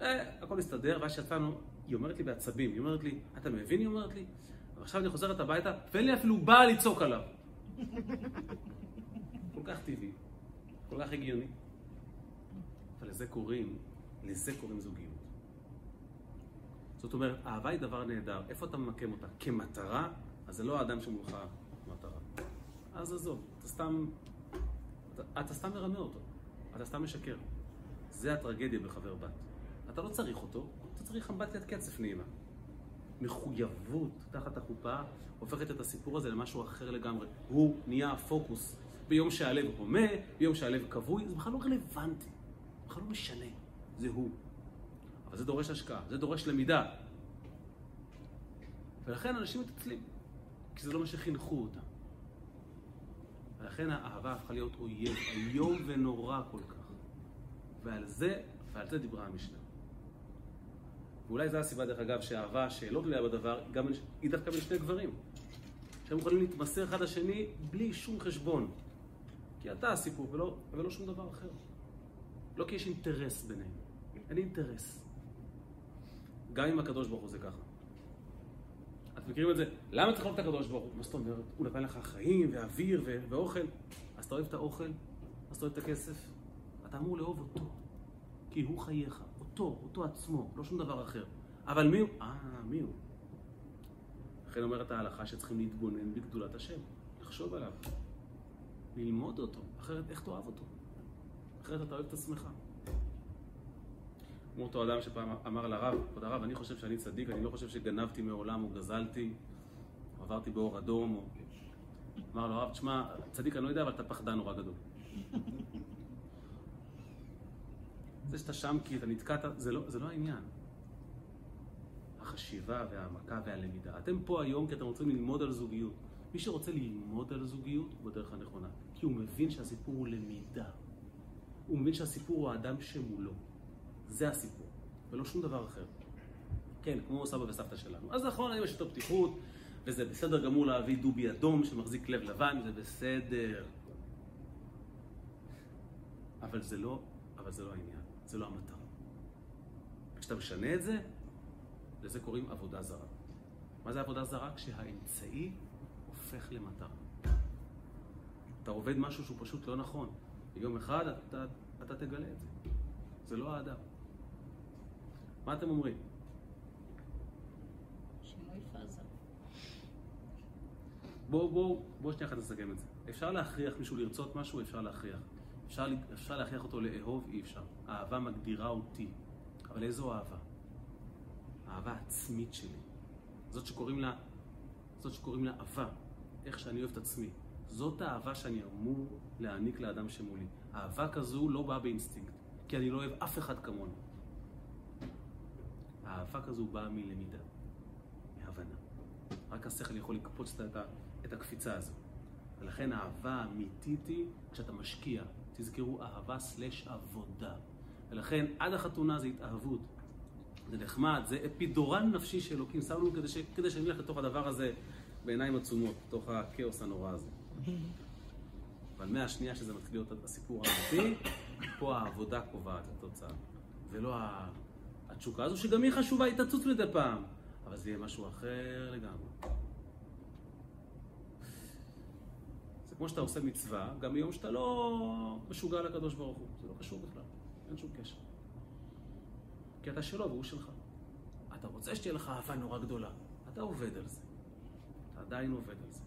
[SPEAKER 1] אה, הכל הסתדר, ואז שיצאנו, היא אומרת לי בעצבים, היא אומרת לי, אתה מבין? היא אומרת לי, ועכשיו אני חוזרת הביתה, ואין לי אפילו בעל לצעוק עליו. כל כך טבעי, כל כך הגיוני. אבל לזה קוראים, לזה קוראים זוגיות. זאת אומרת, אהבה היא דבר נהדר. איפה אתה ממקם אותה? כמטרה, אז זה לא האדם שמולך מטרה. אז עזוב, אתה סתם, אתה, אתה סתם מרמה אותו, אתה סתם משקר. זה הטרגדיה בחבר בת. אתה לא צריך אותו, אתה צריך אמבטיית קצף נעימה. מחויבות תחת החופה הופכת את הסיפור הזה למשהו אחר לגמרי. הוא נהיה הפוקוס. ביום שהלב הומה, ביום שהלב כבוי, זה בכלל לא רלוונטי, זה בכלל לא משנה, זה הוא. אבל זה דורש השקעה, זה דורש למידה. ולכן אנשים מתעצלים, כי זה לא מה שחינכו אותם. ולכן האהבה הפכה להיות אויב איום ונורא כל כך. ועל זה, ועל זה דיברה המשנה. ואולי זו הסיבה, דרך אגב, שהאהבה שלא תלויה בדבר, גם, היא דווקא בין שני גברים. שהם יכולים להתמסר אחד לשני בלי שום חשבון. כי אתה הסיפור ולא, ולא שום דבר אחר. לא כי יש אינטרס ביניהם. אין אינטרס. גם עם הקדוש ברוך הוא זה ככה. אתם מכירים את זה? למה צריך לאהוב את הקדוש ברוך הוא? מה זאת אומרת? הוא נתן לך חיים ואוויר ו- ואוכל. אז אתה אוהב את האוכל? אז אתה אוהב את הכסף? אתה אמור לאהוב אותו. כי הוא חייך. אותו, אותו עצמו, לא שום דבר אחר. אבל מי הוא? אה, מי הוא? לכן אומרת ההלכה שצריכים להתבונן בגדולת השם, לחשוב עליו, ללמוד אותו, אחרת איך תאהב אותו? אחרת אתה אוהב את עצמך. כמו אותו אדם שפעם אמר לרב, כבוד הרב, אני חושב שאני צדיק, אני לא חושב שגנבתי מעולם או גזלתי, או עברתי באור אדום, או... אמר לו הרב, תשמע, צדיק אני לא יודע, אבל אתה פחדן נורא גדול. זה שאתה שם כי אתה נתקעת, זה לא, זה לא העניין. החשיבה והעמקה והלמידה. אתם פה היום כי אתם רוצים ללמוד על זוגיות. מי שרוצה ללמוד על זוגיות הוא בדרך הנכונה. כי הוא מבין שהסיפור הוא למידה. הוא מבין שהסיפור הוא האדם שמולו. זה הסיפור, ולא שום דבר אחר. כן, כמו סבא וסבתא שלנו. אז נכון, יש יותר פתיחות, וזה בסדר גמור להביא דובי אדום שמחזיק לב לבן, זה בסדר. אבל זה לא, אבל זה לא העניין. זה לא המטרה. כשאתה משנה את זה, לזה קוראים עבודה זרה. מה זה עבודה זרה? כשהאמצעי הופך למטרה. אתה עובד משהו שהוא פשוט לא נכון. ויום אחד אתה, אתה תגלה את זה. זה לא האדם. מה אתם אומרים?
[SPEAKER 5] שינוי פאזה.
[SPEAKER 1] בואו בואו בואו שנייה אחת נסכם את זה. אפשר להכריח מישהו לרצות משהו? אפשר להכריח. אפשר, אפשר להכריח אותו לאהוב? אי אפשר. האהבה מגדירה אותי. אבל איזו אהבה? האהבה העצמית שלי. זאת שקוראים לה, זאת שקוראים לה אהבה. איך שאני אוהב את עצמי. זאת האהבה שאני אמור להעניק לאדם שמולי. אהבה כזו לא באה באינסטינקט, כי אני לא אוהב אף אחד כמונו. האהבה כזו באה מלמידה, מהבנה. רק השכל יכול לקפוץ את, את הקפיצה הזו. ולכן האהבה האמיתית היא כשאתה משקיע. תזכרו, אהבה סלש עבודה. ולכן עד החתונה זה התאהבות. זה נחמד, זה אפידורן נפשי שאלוקים שם לנו כדי, ש... כדי שנלך לתוך הדבר הזה בעיניים עצומות, לתוך הכאוס הנורא הזה. אבל מהשנייה שזה מתחיל להיות הסיפור האמיתי, פה העבודה קובעת התוצאה. ולא התשוקה הזו, שגם היא חשובה, היא תצוץ מדי פעם. אבל זה יהיה משהו אחר לגמרי. זה כמו שאתה עושה מצווה, גם ביום שאתה לא משוגע לקדוש ברוך הוא. זה לא קשור בכלל, אין שום קשר. כי אתה שלו והוא שלך. אתה רוצה שתהיה לך אהבה נורא גדולה, אתה עובד על זה. אתה עדיין עובד על זה.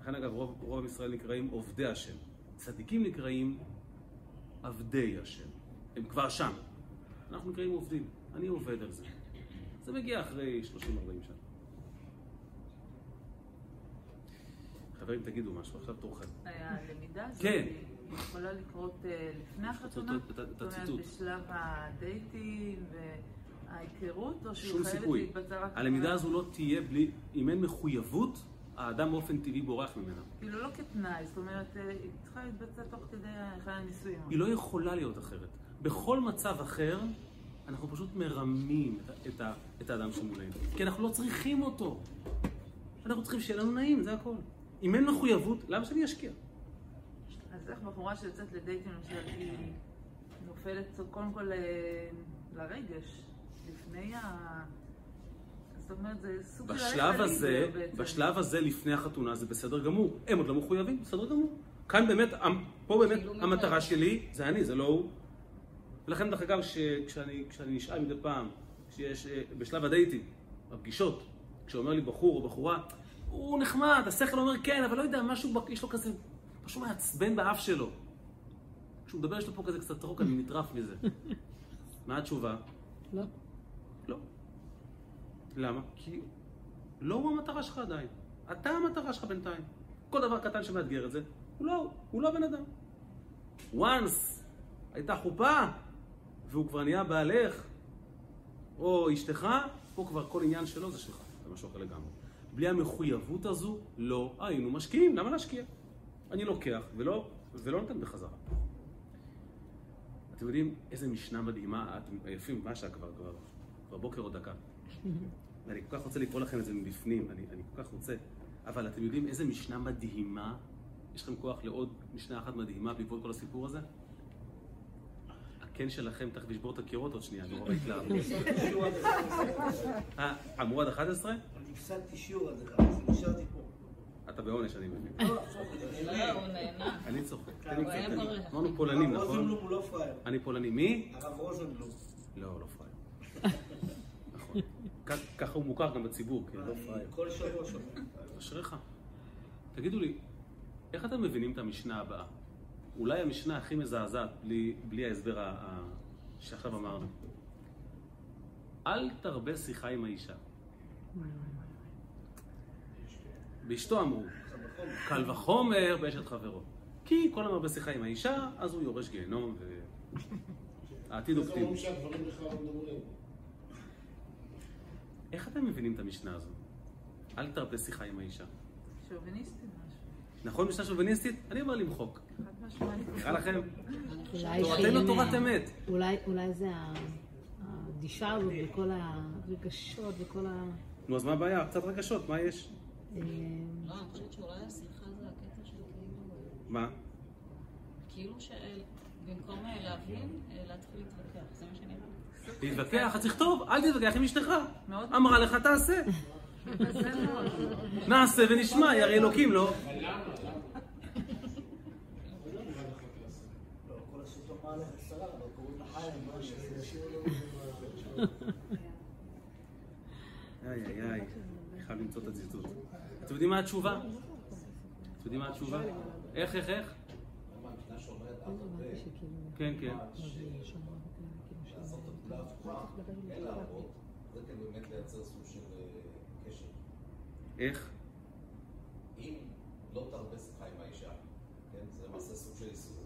[SPEAKER 1] לכן אגב, רוב, רוב ישראל נקראים עובדי השם. צדיקים נקראים עבדי השם. הם כבר שם. אנחנו נקראים עובדים. אני עובד על זה. זה מגיע אחרי 30-40 שנה. חברים, תגידו משהו, עכשיו תורכם.
[SPEAKER 9] הלמידה הזאת
[SPEAKER 1] כן.
[SPEAKER 9] יכולה לקרות אה, לפני החתונה?
[SPEAKER 1] את- את- את
[SPEAKER 9] זאת אומרת. בשלב הדייטים וההיכרות, או שהיא
[SPEAKER 1] שום
[SPEAKER 9] חייבת
[SPEAKER 1] סיכוי.
[SPEAKER 9] להתבצע רק...
[SPEAKER 1] הלמידה הזו לא תהיה בלי, אם אין מחויבות, האדם באופן טבעי בורח ממנה.
[SPEAKER 9] כאילו לא כתנאי, זאת אומרת, אה, היא צריכה להתבצע תוך כדי חיי הנישואים.
[SPEAKER 1] היא לא יכולה להיות אחרת. בכל מצב אחר, אנחנו פשוט מרמים את, את, את האדם שמולנו. כי אנחנו לא צריכים אותו. אנחנו צריכים שיהיה לנו נעים, זה הכל. אם אין מחויבות, למה שאני אשקיע?
[SPEAKER 9] אז איך בחורה שיוצאת לדייטים, למשל, היא נופלת קודם כל אה, לרגש, לפני ה... זאת אומרת, זה סוג של...
[SPEAKER 1] בשלב הזה. בשלב הזה לפני החתונה זה בסדר גמור. הם עוד לא מחויבים, בסדר גמור. כאן באמת, פה באמת
[SPEAKER 5] כאילו
[SPEAKER 1] המטרה
[SPEAKER 5] מטרה.
[SPEAKER 1] שלי זה אני, זה לא הוא. ולכן דרך אגב, ש- כשאני, כשאני נשאל מדי פעם, שיש אה, בשלב הדייטים, בפגישות, כשאומר לי בחור או בחורה, הוא נחמד, השכל אומר כן, אבל לא יודע, משהו, יש לו כזה, משהו מעצבן באף שלו. כשהוא מדבר יש לו פה כזה קצת רוק, אני נטרף מזה. מה התשובה?
[SPEAKER 4] לא.
[SPEAKER 1] לא. למה? כי לא הוא המטרה שלך עדיין. אתה המטרה שלך בינתיים. כל דבר קטן שמאתגר את זה, הוא לא, הוא לא הבן אדם. once הייתה חופה, והוא כבר נהיה בעלך, או אשתך, פה כבר כל עניין שלו זה שלך, זה משהו אחר לגמרי. בלי המחויבות הזו, לא היינו משקיעים. למה להשקיע? אני לוקח ולא, ולא נותן בחזרה. אתם יודעים איזה משנה מדהימה, אתם עייפים, מה השעה כבר? כבר, כבר בוקר או דקה. ואני כל כך רוצה לקרוא לכם את זה מבפנים, אני, אני כל כך רוצה. אבל אתם יודעים איזה משנה מדהימה? יש לכם כוח לעוד משנה אחת מדהימה בעקבות כל הסיפור הזה? הקן שלכם תכף ישבור את הקירות עוד שנייה, נורא התלהבות. אה, אמרו עד 11?
[SPEAKER 6] אני הפסקתי שיעור עד אחד, אז נשארתי פה.
[SPEAKER 1] אתה בעונש, אני מבין.
[SPEAKER 6] לא, צוחק, אני
[SPEAKER 5] לא,
[SPEAKER 6] נהנה.
[SPEAKER 1] אני צוחק. אמרנו פולנים,
[SPEAKER 6] הרב
[SPEAKER 1] נכון?
[SPEAKER 6] רוזנבלום הוא לא פראייר.
[SPEAKER 1] אני פולני. מי?
[SPEAKER 6] הרב רוזנבלום.
[SPEAKER 1] לא, לא פראייר. נכון. ככה הוא מוכר גם בציבור, הוא לא פראייר.
[SPEAKER 6] כל שבוע שומע.
[SPEAKER 1] אשריך. תגידו לי, איך אתם מבינים את המשנה הבאה? אולי המשנה הכי מזעזעת, בלי, בלי ההסבר ה- ה- שעכשיו אמרנו. אל תרבה שיחה עם האישה. באשתו אמרו, קל וחומר באשת חברו. כי כל המרבה שיחה עם האישה, אז הוא יורש גיהנום, והעתיד.
[SPEAKER 10] שהדברים בכלל לא מדברים.
[SPEAKER 1] איך אתם מבינים את המשנה הזו? אל תרבה שיחה עם האישה.
[SPEAKER 9] שוביניסטי משהו.
[SPEAKER 1] נכון משנה שוביניסטית? אני אומר למחוק. נראה לכם? תורתנו
[SPEAKER 4] שהם,
[SPEAKER 1] תורת
[SPEAKER 4] אה,
[SPEAKER 1] אמת.
[SPEAKER 4] אולי, זה הגישה הזאת וכל הרגשות וכל ה...
[SPEAKER 1] נו, אז מה הבעיה? קצת רגשות, מה יש?
[SPEAKER 4] אה,
[SPEAKER 5] לא, אני חושבת שאולי השיחה זה הקטע של כאילו...
[SPEAKER 1] מה?
[SPEAKER 5] כאילו שבמקום אה, להבין, אה, להתחיל להתווכח. זה מה שנראה.
[SPEAKER 1] להתווכח, אז תכתוב, אל תתווכח עם אשתך. אמרה לך, תעשה. נעשה ונשמע, היא הרי אלוקים, לא? איי איי איי, חייב למצוא את הציטוט. אתם יודעים מה התשובה? אתם יודעים מה התשובה? איך, איך, איך? כן, כן. איך?
[SPEAKER 12] אם לא תרבה שיחה עם האישה, כן, זה למעשה סוג של איסור.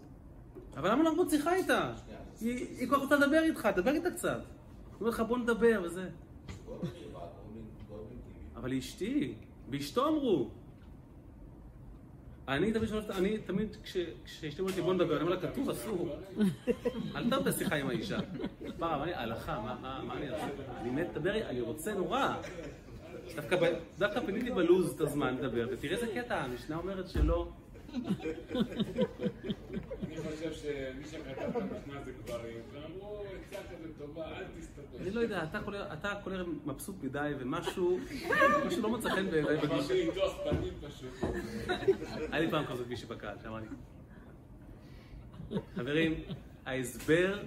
[SPEAKER 1] אבל למה להרבות שיחה איתה? היא כך רוצה לדבר איתך, דבר איתה קצת. היא אומרת לך בוא נדבר וזה. אבל היא אשתי, ואשתו אמרו. אני תמיד שואל, אני תמיד, כש- כשאשתי אומרת לי בוא נדבר, אני אומר לה, כתוב אסור. אל תרבה שיחה עם האישה. פעם, לי, הלכה, מה- אני אעשה? אני מת לדבר, אני רוצה נורא. דווקא פיניתי בלוז את הזמן לדבר, ותראה איזה קטע, המשנה אומרת שלא.
[SPEAKER 11] אני חושב שמי שכתב את המשנה זה גברים, ואמרו, עצה כזה טובה, אל תסתפק.
[SPEAKER 1] אני לא יודע, אתה כל- ערב מבסוט מדי, ומשהו משהו לא מוצא חן בעיניי בגישה.
[SPEAKER 11] אמרתי לתוך פנים פשוט.
[SPEAKER 1] היה לי פעם כזאת מישהי בקהל שאמר לי, חברים, ההסבר,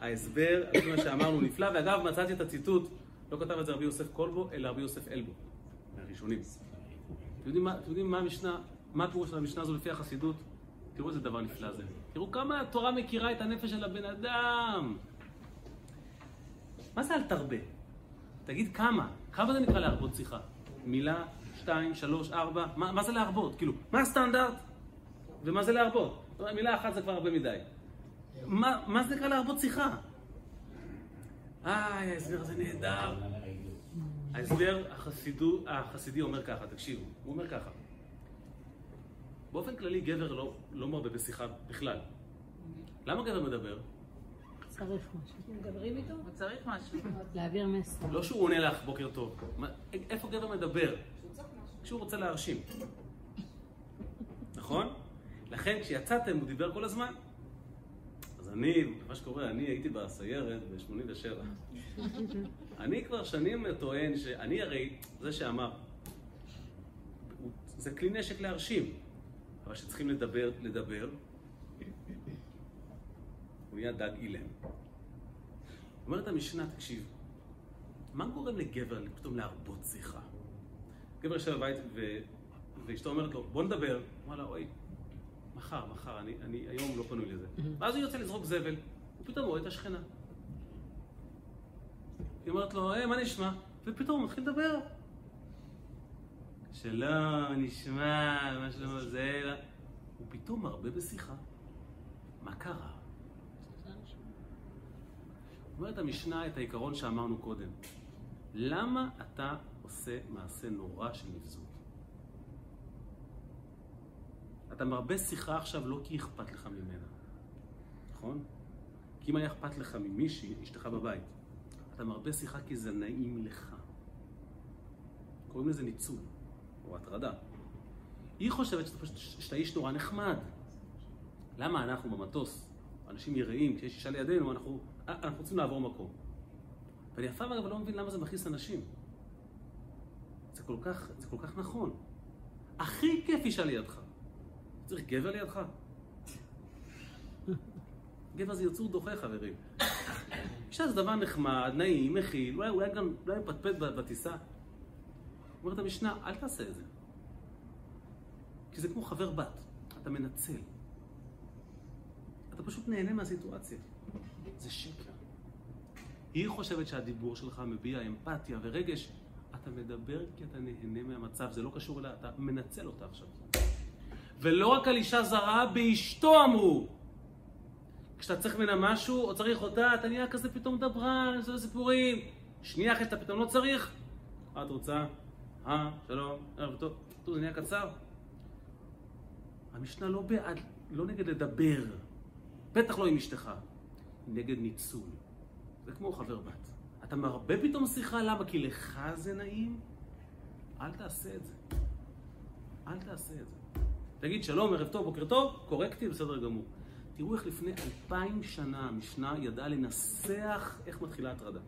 [SPEAKER 1] ההסבר, מה שאמרנו נפלא, ואגב, מצאתי את הציטוט, לא כתב את זה רבי יוסף קולבו, אלא רבי יוסף אלבו, מהראשונים. אתם יודעים מה המשנה, מה הפירוש של המשנה הזו לפי החסידות? תראו איזה דבר נפלא זה. תראו כמה התורה מכירה את הנפש של הבן אדם. מה זה אל תרבה? תגיד כמה. כמה זה נקרא להרבות שיחה? מילה, שתיים, שלוש, ארבע? מה, מה זה להרבות? כאילו, מה הסטנדרט? ומה זה להרבות? מילה אחת זה כבר הרבה מדי. מה, מה זה נקרא להרבות שיחה? איי, ההסבר הזה נהדר. ההסבר החסידי אומר ככה, תקשיבו, הוא אומר ככה. באופן כללי גבר לא, לא מרבה בשיחה בכלל. למה גבר מדבר?
[SPEAKER 4] צריך משהו.
[SPEAKER 3] מדברים איתו?
[SPEAKER 9] הוא צריך משהו.
[SPEAKER 4] להעביר מסר.
[SPEAKER 1] לא שהוא עונה לך בוקר טוב. איפה גבר מדבר? כשהוא רוצה להרשים. נכון? לכן כשיצאתם הוא דיבר כל הזמן. אז אני, מה שקורה, אני הייתי בסיירת ב-87. אני כבר שנים טוען שאני הרי, זה שאמר, זה כלי נשק להרשים, אבל כשצריכים לדבר, לדבר, הוא נהיה דג אילם. אומרת המשנה, תקשיב, מה גורם לגבר פתאום להרבות שיחה? גבר יושב בבית ו... ואשתו אומרת לו, בוא נדבר. הוא אומר לה, אוי, מחר, מחר, אני, אני היום לא פנוי לזה. ואז הוא יוצא לזרוק זבל, ופתאום רואה את השכנה. היא אומרת לו, היי, מה נשמע? ופתאום הוא מתחיל לדבר. שלום, נשמע, מה שלום זה... הוא פתאום מרבה בשיחה. מה קרה? אומרת המשנה את העיקרון שאמרנו קודם. למה אתה עושה מעשה נורא של נבזות? אתה מרבה שיחה עכשיו לא כי אכפת לך ממנה, נכון? כי אם היה אכפת לך ממישהי, אשתך בבית, אתה מרבה שיחה כי זה נעים לך. קוראים לזה ניצול, או הטרדה. היא חושבת שאתה, שאתה איש נורא נחמד. למה אנחנו במטוס, אנשים יראים, כשיש אישה לידינו, אנחנו, אה, אנחנו רוצים לעבור מקום. ואני אף פעם אגב לא מבין למה זה מכעיס אנשים. זה כל כך, זה כל כך נכון. הכי כיף אישה לידך. צריך גבר לידך? גבר זה יצור דוחה, חברים. אישה זה דבר נחמד, נעים, מכיל, אולי, אולי גם, אולי מפטפט בטיסה. אומרת המשנה, אל תעשה את זה. כי זה כמו חבר בת, אתה מנצל. אתה פשוט נהנה מהסיטואציה. זה שקר. היא חושבת שהדיבור שלך מביע אמפתיה ורגש. אתה מדבר כי אתה נהנה מהמצב, זה לא קשור אליה, אתה מנצל אותה עכשיו. ולא רק על אישה זרה, באשתו אמרו. כשאתה צריך ממנה משהו, או צריך אותה, אתה נהיה כזה פתאום דברן, עושה סיפורים. שנייה אחרי שאתה פתאום לא צריך, את רוצה? אה, שלום, ערב טוב. טוב, זה נהיה קצר. המשנה לא בעד, לא נגד לדבר. בטח לא עם אשתך. נגד ניצול. זה כמו חבר בת. אתה מרבה פתאום שיחה, למה? כי לך זה נעים? אל תעשה את זה. אל תעשה את זה. תגיד שלום, ערב טוב, בוקר טוב, קורקטי, בסדר גמור. תראו איך לפני אלפיים שנה המשנה ידעה לנסח איך מתחילה הטרדה.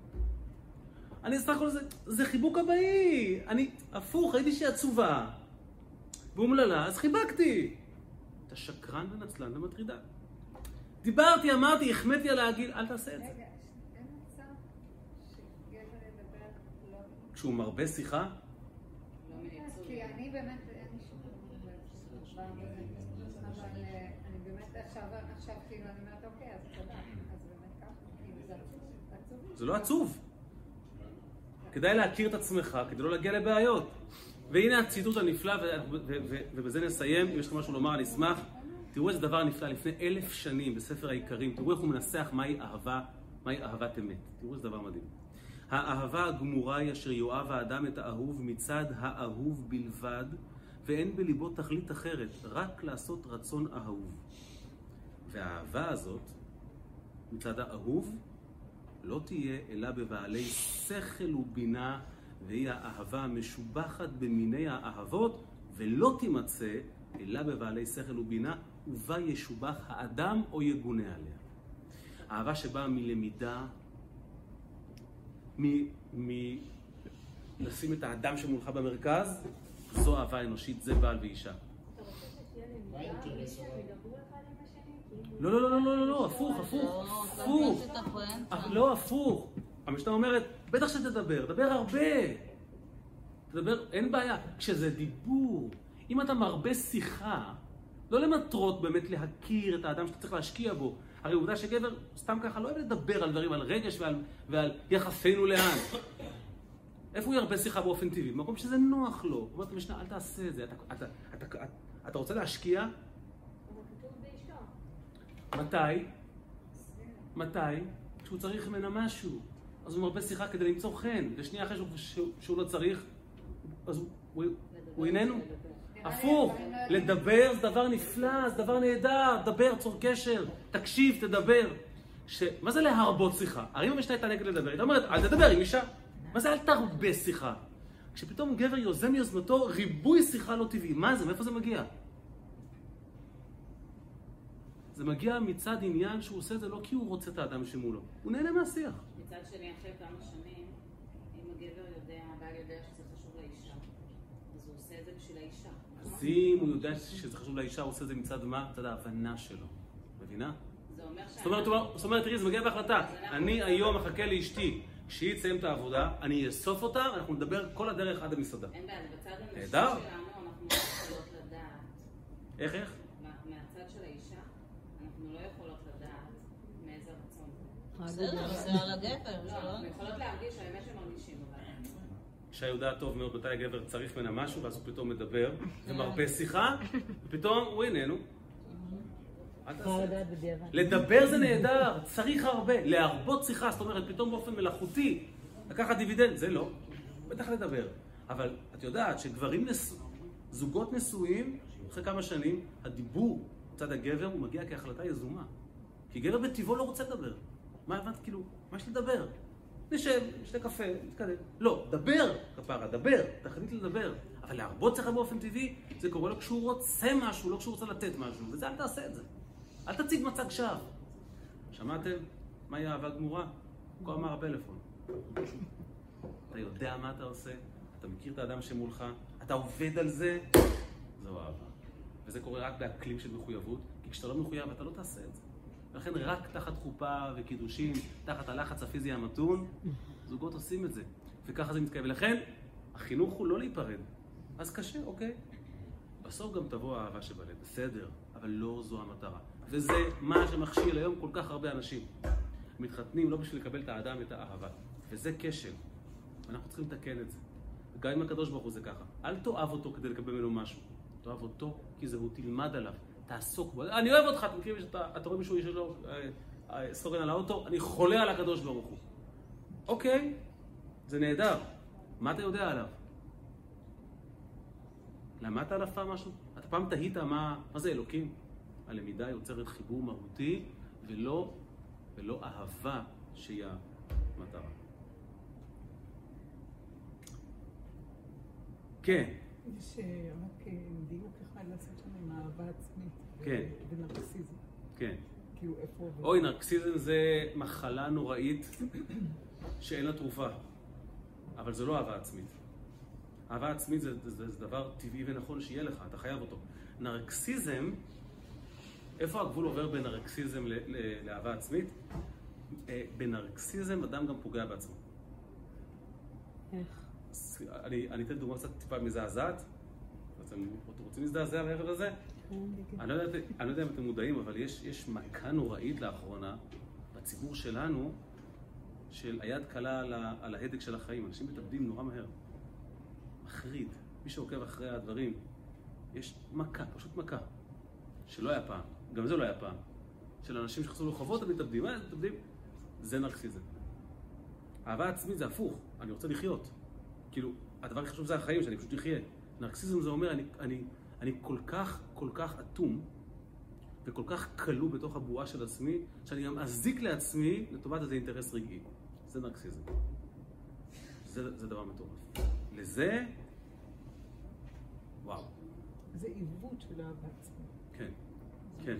[SPEAKER 1] אני סך הכל זה, זה חיבוק אבאי. אני, הפוך, ראיתי שהיא עצובה ואומללה, אז חיבקתי. אתה שקרן ונצלן ומטרידה. דיברתי, אמרתי, החמאתי על העגיל, אל תעשה את זה.
[SPEAKER 7] רגע, אין מצב
[SPEAKER 1] כשהוא מרבה שיחה,
[SPEAKER 7] כי אני באמת, אין שום. אבל אה, אני באמת עכשיו, עכשיו כאילו, אני אומרת, אוקיי, אז תודה. אז באמת ככה, כאילו, זה. עצוב.
[SPEAKER 1] זה לא עצוב. כדאי להכיר את עצמך כדי לא להגיע לבעיות. והנה הציטוט הנפלא, ובזה נסיים. אם יש לך משהו לומר, אני אשמח. תראו איזה דבר נפלא, לפני אלף שנים בספר העיקרים, תראו איך הוא מנסח מהי אהבה, מהי אהבת אמת. תראו איזה דבר מדהים. האהבה הגמורה היא אשר יאהב האדם את האהוב מצד האהוב בלבד, ואין בליבו תכלית אחרת, רק לעשות רצון אהוב. והאהבה הזאת, מצד האהוב, לא תהיה אלא בבעלי שכל ובינה, והיא האהבה המשובחת במיני האהבות, ולא תימצא אלא בבעלי שכל ובינה, ובה ישובח האדם או יגונה עליה. אהבה שבאה מלמידה, מ... מ... את האדם שמולך במרכז, זו אהבה אנושית, זה בעל ואישה.
[SPEAKER 10] מה האינטרס אבל?
[SPEAKER 1] לא, לא, לא, לא, לא, לא, הפוך, הפוך,
[SPEAKER 5] לא,
[SPEAKER 1] הפוך. לא, הפוך. המשנה אומרת, בטח שתדבר, דבר הרבה. תדבר, אין בעיה. כשזה דיבור, אם אתה מרבה שיחה, לא למטרות באמת להכיר את האדם שאתה צריך להשקיע בו. הרי עובדה שגבר סתם ככה לא אוהב לדבר על דברים, על רגש ועל, ועל יחסינו לאן. איפה הוא ירבה שיחה באופן טבעי? במקום שזה נוח לו. אומרת המשנה, אל תעשה את זה. אתה, אתה, אתה, אתה, אתה רוצה להשקיע? מתי? מתי? כשהוא צריך ממנה משהו. אז הוא מרבה שיחה כדי למצוא חן, ושנייה אחרי שהוא, שהוא, לא צריך, אז הוא, הוא, איננו. הפוך, לדבר זה דבר נפלא, זה דבר נהדר, דבר, צור קשר, תקשיב, תדבר. ש... מה זה להרבות שיחה? הרי אם המשנה הייתה נגד לדבר, היא אומרת, אל תדבר עם אישה. מה זה אל תרבה שיחה? כשפתאום גבר יוזם מיוזמתו ריבוי שיחה לא טבעי, מה זה? מאיפה זה מגיע? זה מגיע מצד עניין שהוא עושה את זה לא כי הוא רוצה את האדם שמולו, הוא נהנה מהשיח.
[SPEAKER 13] מצד שני, אחרי כמה שנים, אם הגבר יודע, הבעל יודע שזה חשוב לאישה, אז הוא עושה את זה בשביל האישה.
[SPEAKER 1] אז אם הוא יודע שזה חשוב לאישה, הוא עושה את זה מצד מה? מצד ההבנה שלו. מבינה? זאת אומרת, תראי, זה מגיע בהחלטה. אני היום מחכה לאשתי. כשהיא תסיים את העבודה, אני אאסוף אותה, ואנחנו נדבר כל הדרך עד המסעדה.
[SPEAKER 13] אין בעיה, בצד הנשי. שלנו, אנחנו לא יכולות לדעת.
[SPEAKER 1] איך, איך?
[SPEAKER 13] מה- מהצד של האישה, אנחנו לא יכולות לדעת מאיזה רצון זה.
[SPEAKER 5] בסדר, זה על הגבר, זה
[SPEAKER 13] לא,
[SPEAKER 5] לא...
[SPEAKER 13] אנחנו יכולות להרגיש, האמת שמרגישים, אבל...
[SPEAKER 1] אישה יודעת טוב מאוד מתי הגבר צריך ממנה משהו, ואז הוא פתאום מדבר, ומרבה שיחה, ופתאום הוא איננו. לדבר זה נהדר, צריך הרבה. להרבות שיחה, זאת אומרת, פתאום באופן מלאכותי, לקחת דיבידנד, זה לא. בטח לדבר. אבל את יודעת שגברים, נשוא, זוגות נשואים, אחרי כמה שנים, הדיבור מצד הגבר הוא מגיע כהחלטה יזומה. כי גבר בטבעו לא רוצה לדבר. מה הבנת? כאילו, מה יש לדבר? נשב, נשתה קפה, נתקדם. לא, דבר, כפרה, דבר, תחליט לדבר. אבל להרבות שיחה באופן טבעי, זה קורה לו כשהוא רוצה משהו, לא כשהוא רוצה לתת משהו, וזה אל תעשה את זה. אל תציג מצג שווא. שמעתם? מהי אהבה גמורה? כה אמר הפלאפון. אתה יודע מה אתה עושה, אתה מכיר את האדם שמולך, אתה עובד על זה, זו אהבה. וזה קורה רק באקלים של מחויבות, כי כשאתה לא מחויב אתה לא תעשה את זה. ולכן רק תחת חופה וקידושים, תחת הלחץ הפיזי המתון, זוגות עושים את זה. וככה זה מתקיים. ולכן, החינוך הוא לא להיפרד. אז קשה, אוקיי. בסוף גם תבוא האהבה שבלב, בסדר, אבל לא זו המטרה. וזה מה שמכשיל היום כל כך הרבה אנשים. מתחתנים לא בשביל לקבל את האדם, את האהבה. וזה כשל. ואנחנו צריכים לתקן את זה. גם עם הקדוש ברוך הוא זה ככה. אל תאהב אותו כדי לקבל ממנו משהו. תאהב אותו כי זה הוא, תלמד עליו, תעסוק בו. אני אוהב אותך, אתה מכיר, שאתה- אתה רואה מישהו יש לו אה, אה, סטוגן על האוטו, אני חולה על הקדוש ברוך הוא. אוקיי, זה נהדר. מה אתה יודע עליו? למדת עליו פעם משהו? אתה פעם תהית מה, מה זה אלוקים? הלמידה יוצרת חיבור מהותי ולא, ולא אהבה שהיא המטרה. כן,
[SPEAKER 14] יש אה, רק אה, דיוק אחד לעשות שם עם אהבה עצמית.
[SPEAKER 1] כן.
[SPEAKER 14] ונרקסיזם.
[SPEAKER 1] כן.
[SPEAKER 14] כאילו, איפה?
[SPEAKER 1] אוי, נרקסיזם זה מחלה נוראית שאין לה תרופה, אבל זה לא אהבה עצמית. אהבה עצמית זה, זה, זה, זה דבר טבעי ונכון שיהיה לך, אתה חייב אותו. נרקסיזם, איפה הגבול עובר בין נרקסיזם ל- ל- לאהבה עצמית? אה, בנרקסיזם אדם גם פוגע בעצמו.
[SPEAKER 4] איך?
[SPEAKER 1] אני אני אתן דוגמה קצת טיפה מזעזעת. אתם רוצים להזדעזע בערב הזה? אני לא יודע, אני לא יודע אם אתם מודעים, אבל יש, יש מכה נוראית לאחרונה בציבור שלנו של היד קלה על, ה, על ההדק של החיים. אנשים מתאבדים נורא מהר. מחריד. מי שעוקב אחרי הדברים, יש מכה, פשוט מכה, שלא היה פעם. גם זה לא היה פעם. של אנשים שחזרו לרחובות המתאבדים, מה מתאבדים? זה נרקסיזם. אהבה עצמית זה הפוך, אני רוצה לחיות. כאילו, הדבר הכי חשוב זה החיים, שאני פשוט אחיה. נרקסיזם זה אומר, אני, אני, אני כל כך, כל כך אטום, וכל כך כלוא בתוך הבועה של עצמי, שאני גם אזיק לעצמי לטובת איזה אינטרס רגעי. זה נרקסיזם. זה, זה דבר מטורף. לזה, וואו.
[SPEAKER 14] זה עיוות של אהבה עצמית.
[SPEAKER 1] כן, כן.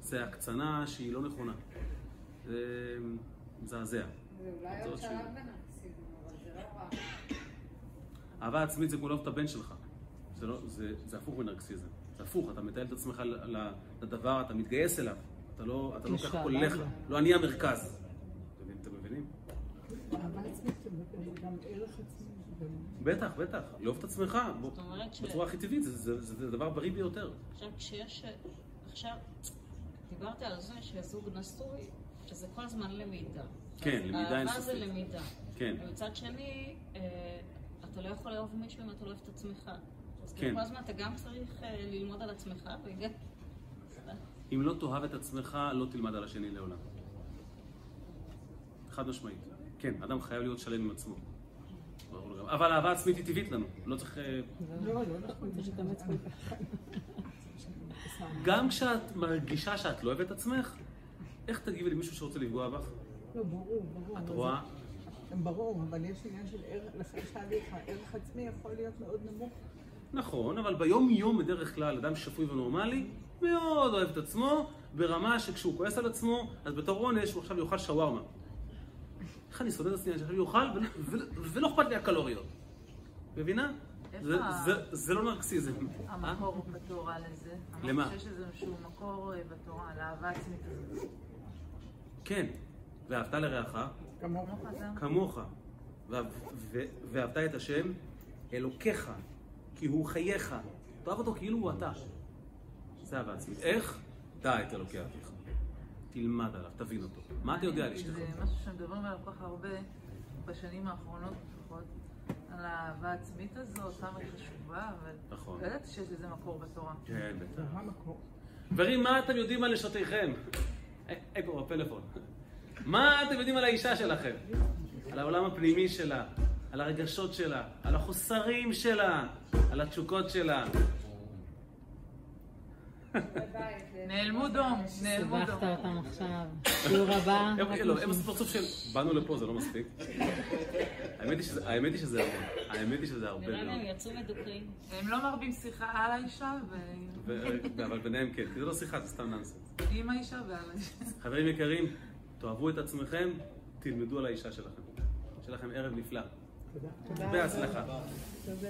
[SPEAKER 1] זה הקצנה שהיא לא נכונה. זה מזעזע.
[SPEAKER 7] זה אולי עוד שלב בנרקסיזם, אבל זה לא רע.
[SPEAKER 1] אהבה עצמית זה כמו לאהוב את הבן שלך. זה, לא, זה, זה הפוך מנרקסיזם. זה הפוך, אתה מתעל את עצמך לדבר, אתה מתגייס אליו. אתה לא, אתה לא ככה הולך,
[SPEAKER 14] לו.
[SPEAKER 1] לא אני המרכז. אתם מבינים-?
[SPEAKER 14] אהבה
[SPEAKER 1] בטח, בטח. לאהוב את עצמך, בצורה הכי טבעית, זה, דבר בריא ביותר.
[SPEAKER 5] עכשיו, כשיש... עכשיו, דיברתי על זה שזוג נשוי, שזה כל הזמן למידה.
[SPEAKER 1] כן, למידה
[SPEAKER 5] אהבה
[SPEAKER 1] אינסופית.
[SPEAKER 5] זה למידה.
[SPEAKER 1] כן.
[SPEAKER 5] ומצד שני, אה, אתה לא יכול לאהוב מישהו אם אתה לא אוהב את עצמך. אז
[SPEAKER 1] כן.
[SPEAKER 5] כאילו כל הזמן אתה גם צריך אה, ללמוד על עצמך, וגם...
[SPEAKER 1] אם לא תאהב את עצמך, לא תלמד על השני לעולם. חד משמעית. כן, אדם חייב להיות שלם עם עצמו. אבל אהבה עצמית היא טבעית לנו. לא צריך... אה,
[SPEAKER 14] לא, לא נכון. צריך להתאמץ כל כך.
[SPEAKER 1] גם כשאת מרגישה שאת לא אוהבת את עצמך, איך תגיבי למישהו שרוצה לפגוע בך?
[SPEAKER 14] לא, ברור, ברור.
[SPEAKER 1] את רואה?
[SPEAKER 14] ברור, אבל יש עניין של ערך, לכן שאלתי אותך, ערך עצמי יכול להיות מאוד נמוך.
[SPEAKER 1] נכון, אבל ביום-יום בדרך כלל אדם שפוי ונורמלי מאוד אוהב את עצמו, ברמה שכשהוא כועס על עצמו, אז בתור עונש הוא עכשיו יאכל שווארמה. איך אני שונא את עצמי, אני עכשיו יאכל ולא אכפת לי הקלוריות. מבינה? זה- לא נרקסיזם.
[SPEAKER 9] המקור בתורה לזה?
[SPEAKER 1] למה?
[SPEAKER 9] אמרת שיש איזשהו מקור אה, בתורה, לאהבה עצמית הזאת.
[SPEAKER 1] כן, ואהבת לרעך
[SPEAKER 14] כמוך.
[SPEAKER 1] כמוך, ואהבת את השם אלוקיך, כי הוא חייך. תאהב אותו כאילו הוא אתה. זה אהבה עצמית. איך? דע את אלוקי אביך. תלמד עליו, תבין אותו. מה אתה יודע על אשתך?
[SPEAKER 9] זה משהו שמדברים עליו כל כך הרבה בשנים האחרונות לפחות, על האהבה העצמית הזאת, כמה היא חשובה, אבל
[SPEAKER 1] נכון.
[SPEAKER 9] לא ידעתי שיש לזה מקור בתורה.
[SPEAKER 1] כן, בטח.
[SPEAKER 14] זה המקור.
[SPEAKER 1] חברים, מה אתם יודעים על נשותיכם? אקו, בפלאפון. מה אתם יודעים על האישה שלכם? על העולם הפנימי שלה, על הרגשות שלה, על החוסרים שלה, על התשוקות שלה.
[SPEAKER 9] נעלמו דום, נעלמו דום.
[SPEAKER 4] סיבכת אותם עכשיו. שיעור הבא.
[SPEAKER 1] הם- לא. עשו פרצוף של באנו לפה, זה לא מספיק. האמת היא שזה- הרבה. האמת היא שזה הרבה
[SPEAKER 5] נראה לי. הם יצאו מדוכאים.
[SPEAKER 9] הם לא מרבים שיחה על האישה
[SPEAKER 1] ו- אבל ביניהם כן, כי זה לא שיחה, זה סתם נאנסנס.
[SPEAKER 9] ועם האישה ועל האישה.
[SPEAKER 1] חברים יקרים, תאהבו את עצמכם, תלמדו על האישה שלכם. שיהיה לכם ערב נפלא.
[SPEAKER 14] תודה.
[SPEAKER 1] בהצלחה.
[SPEAKER 14] תודה.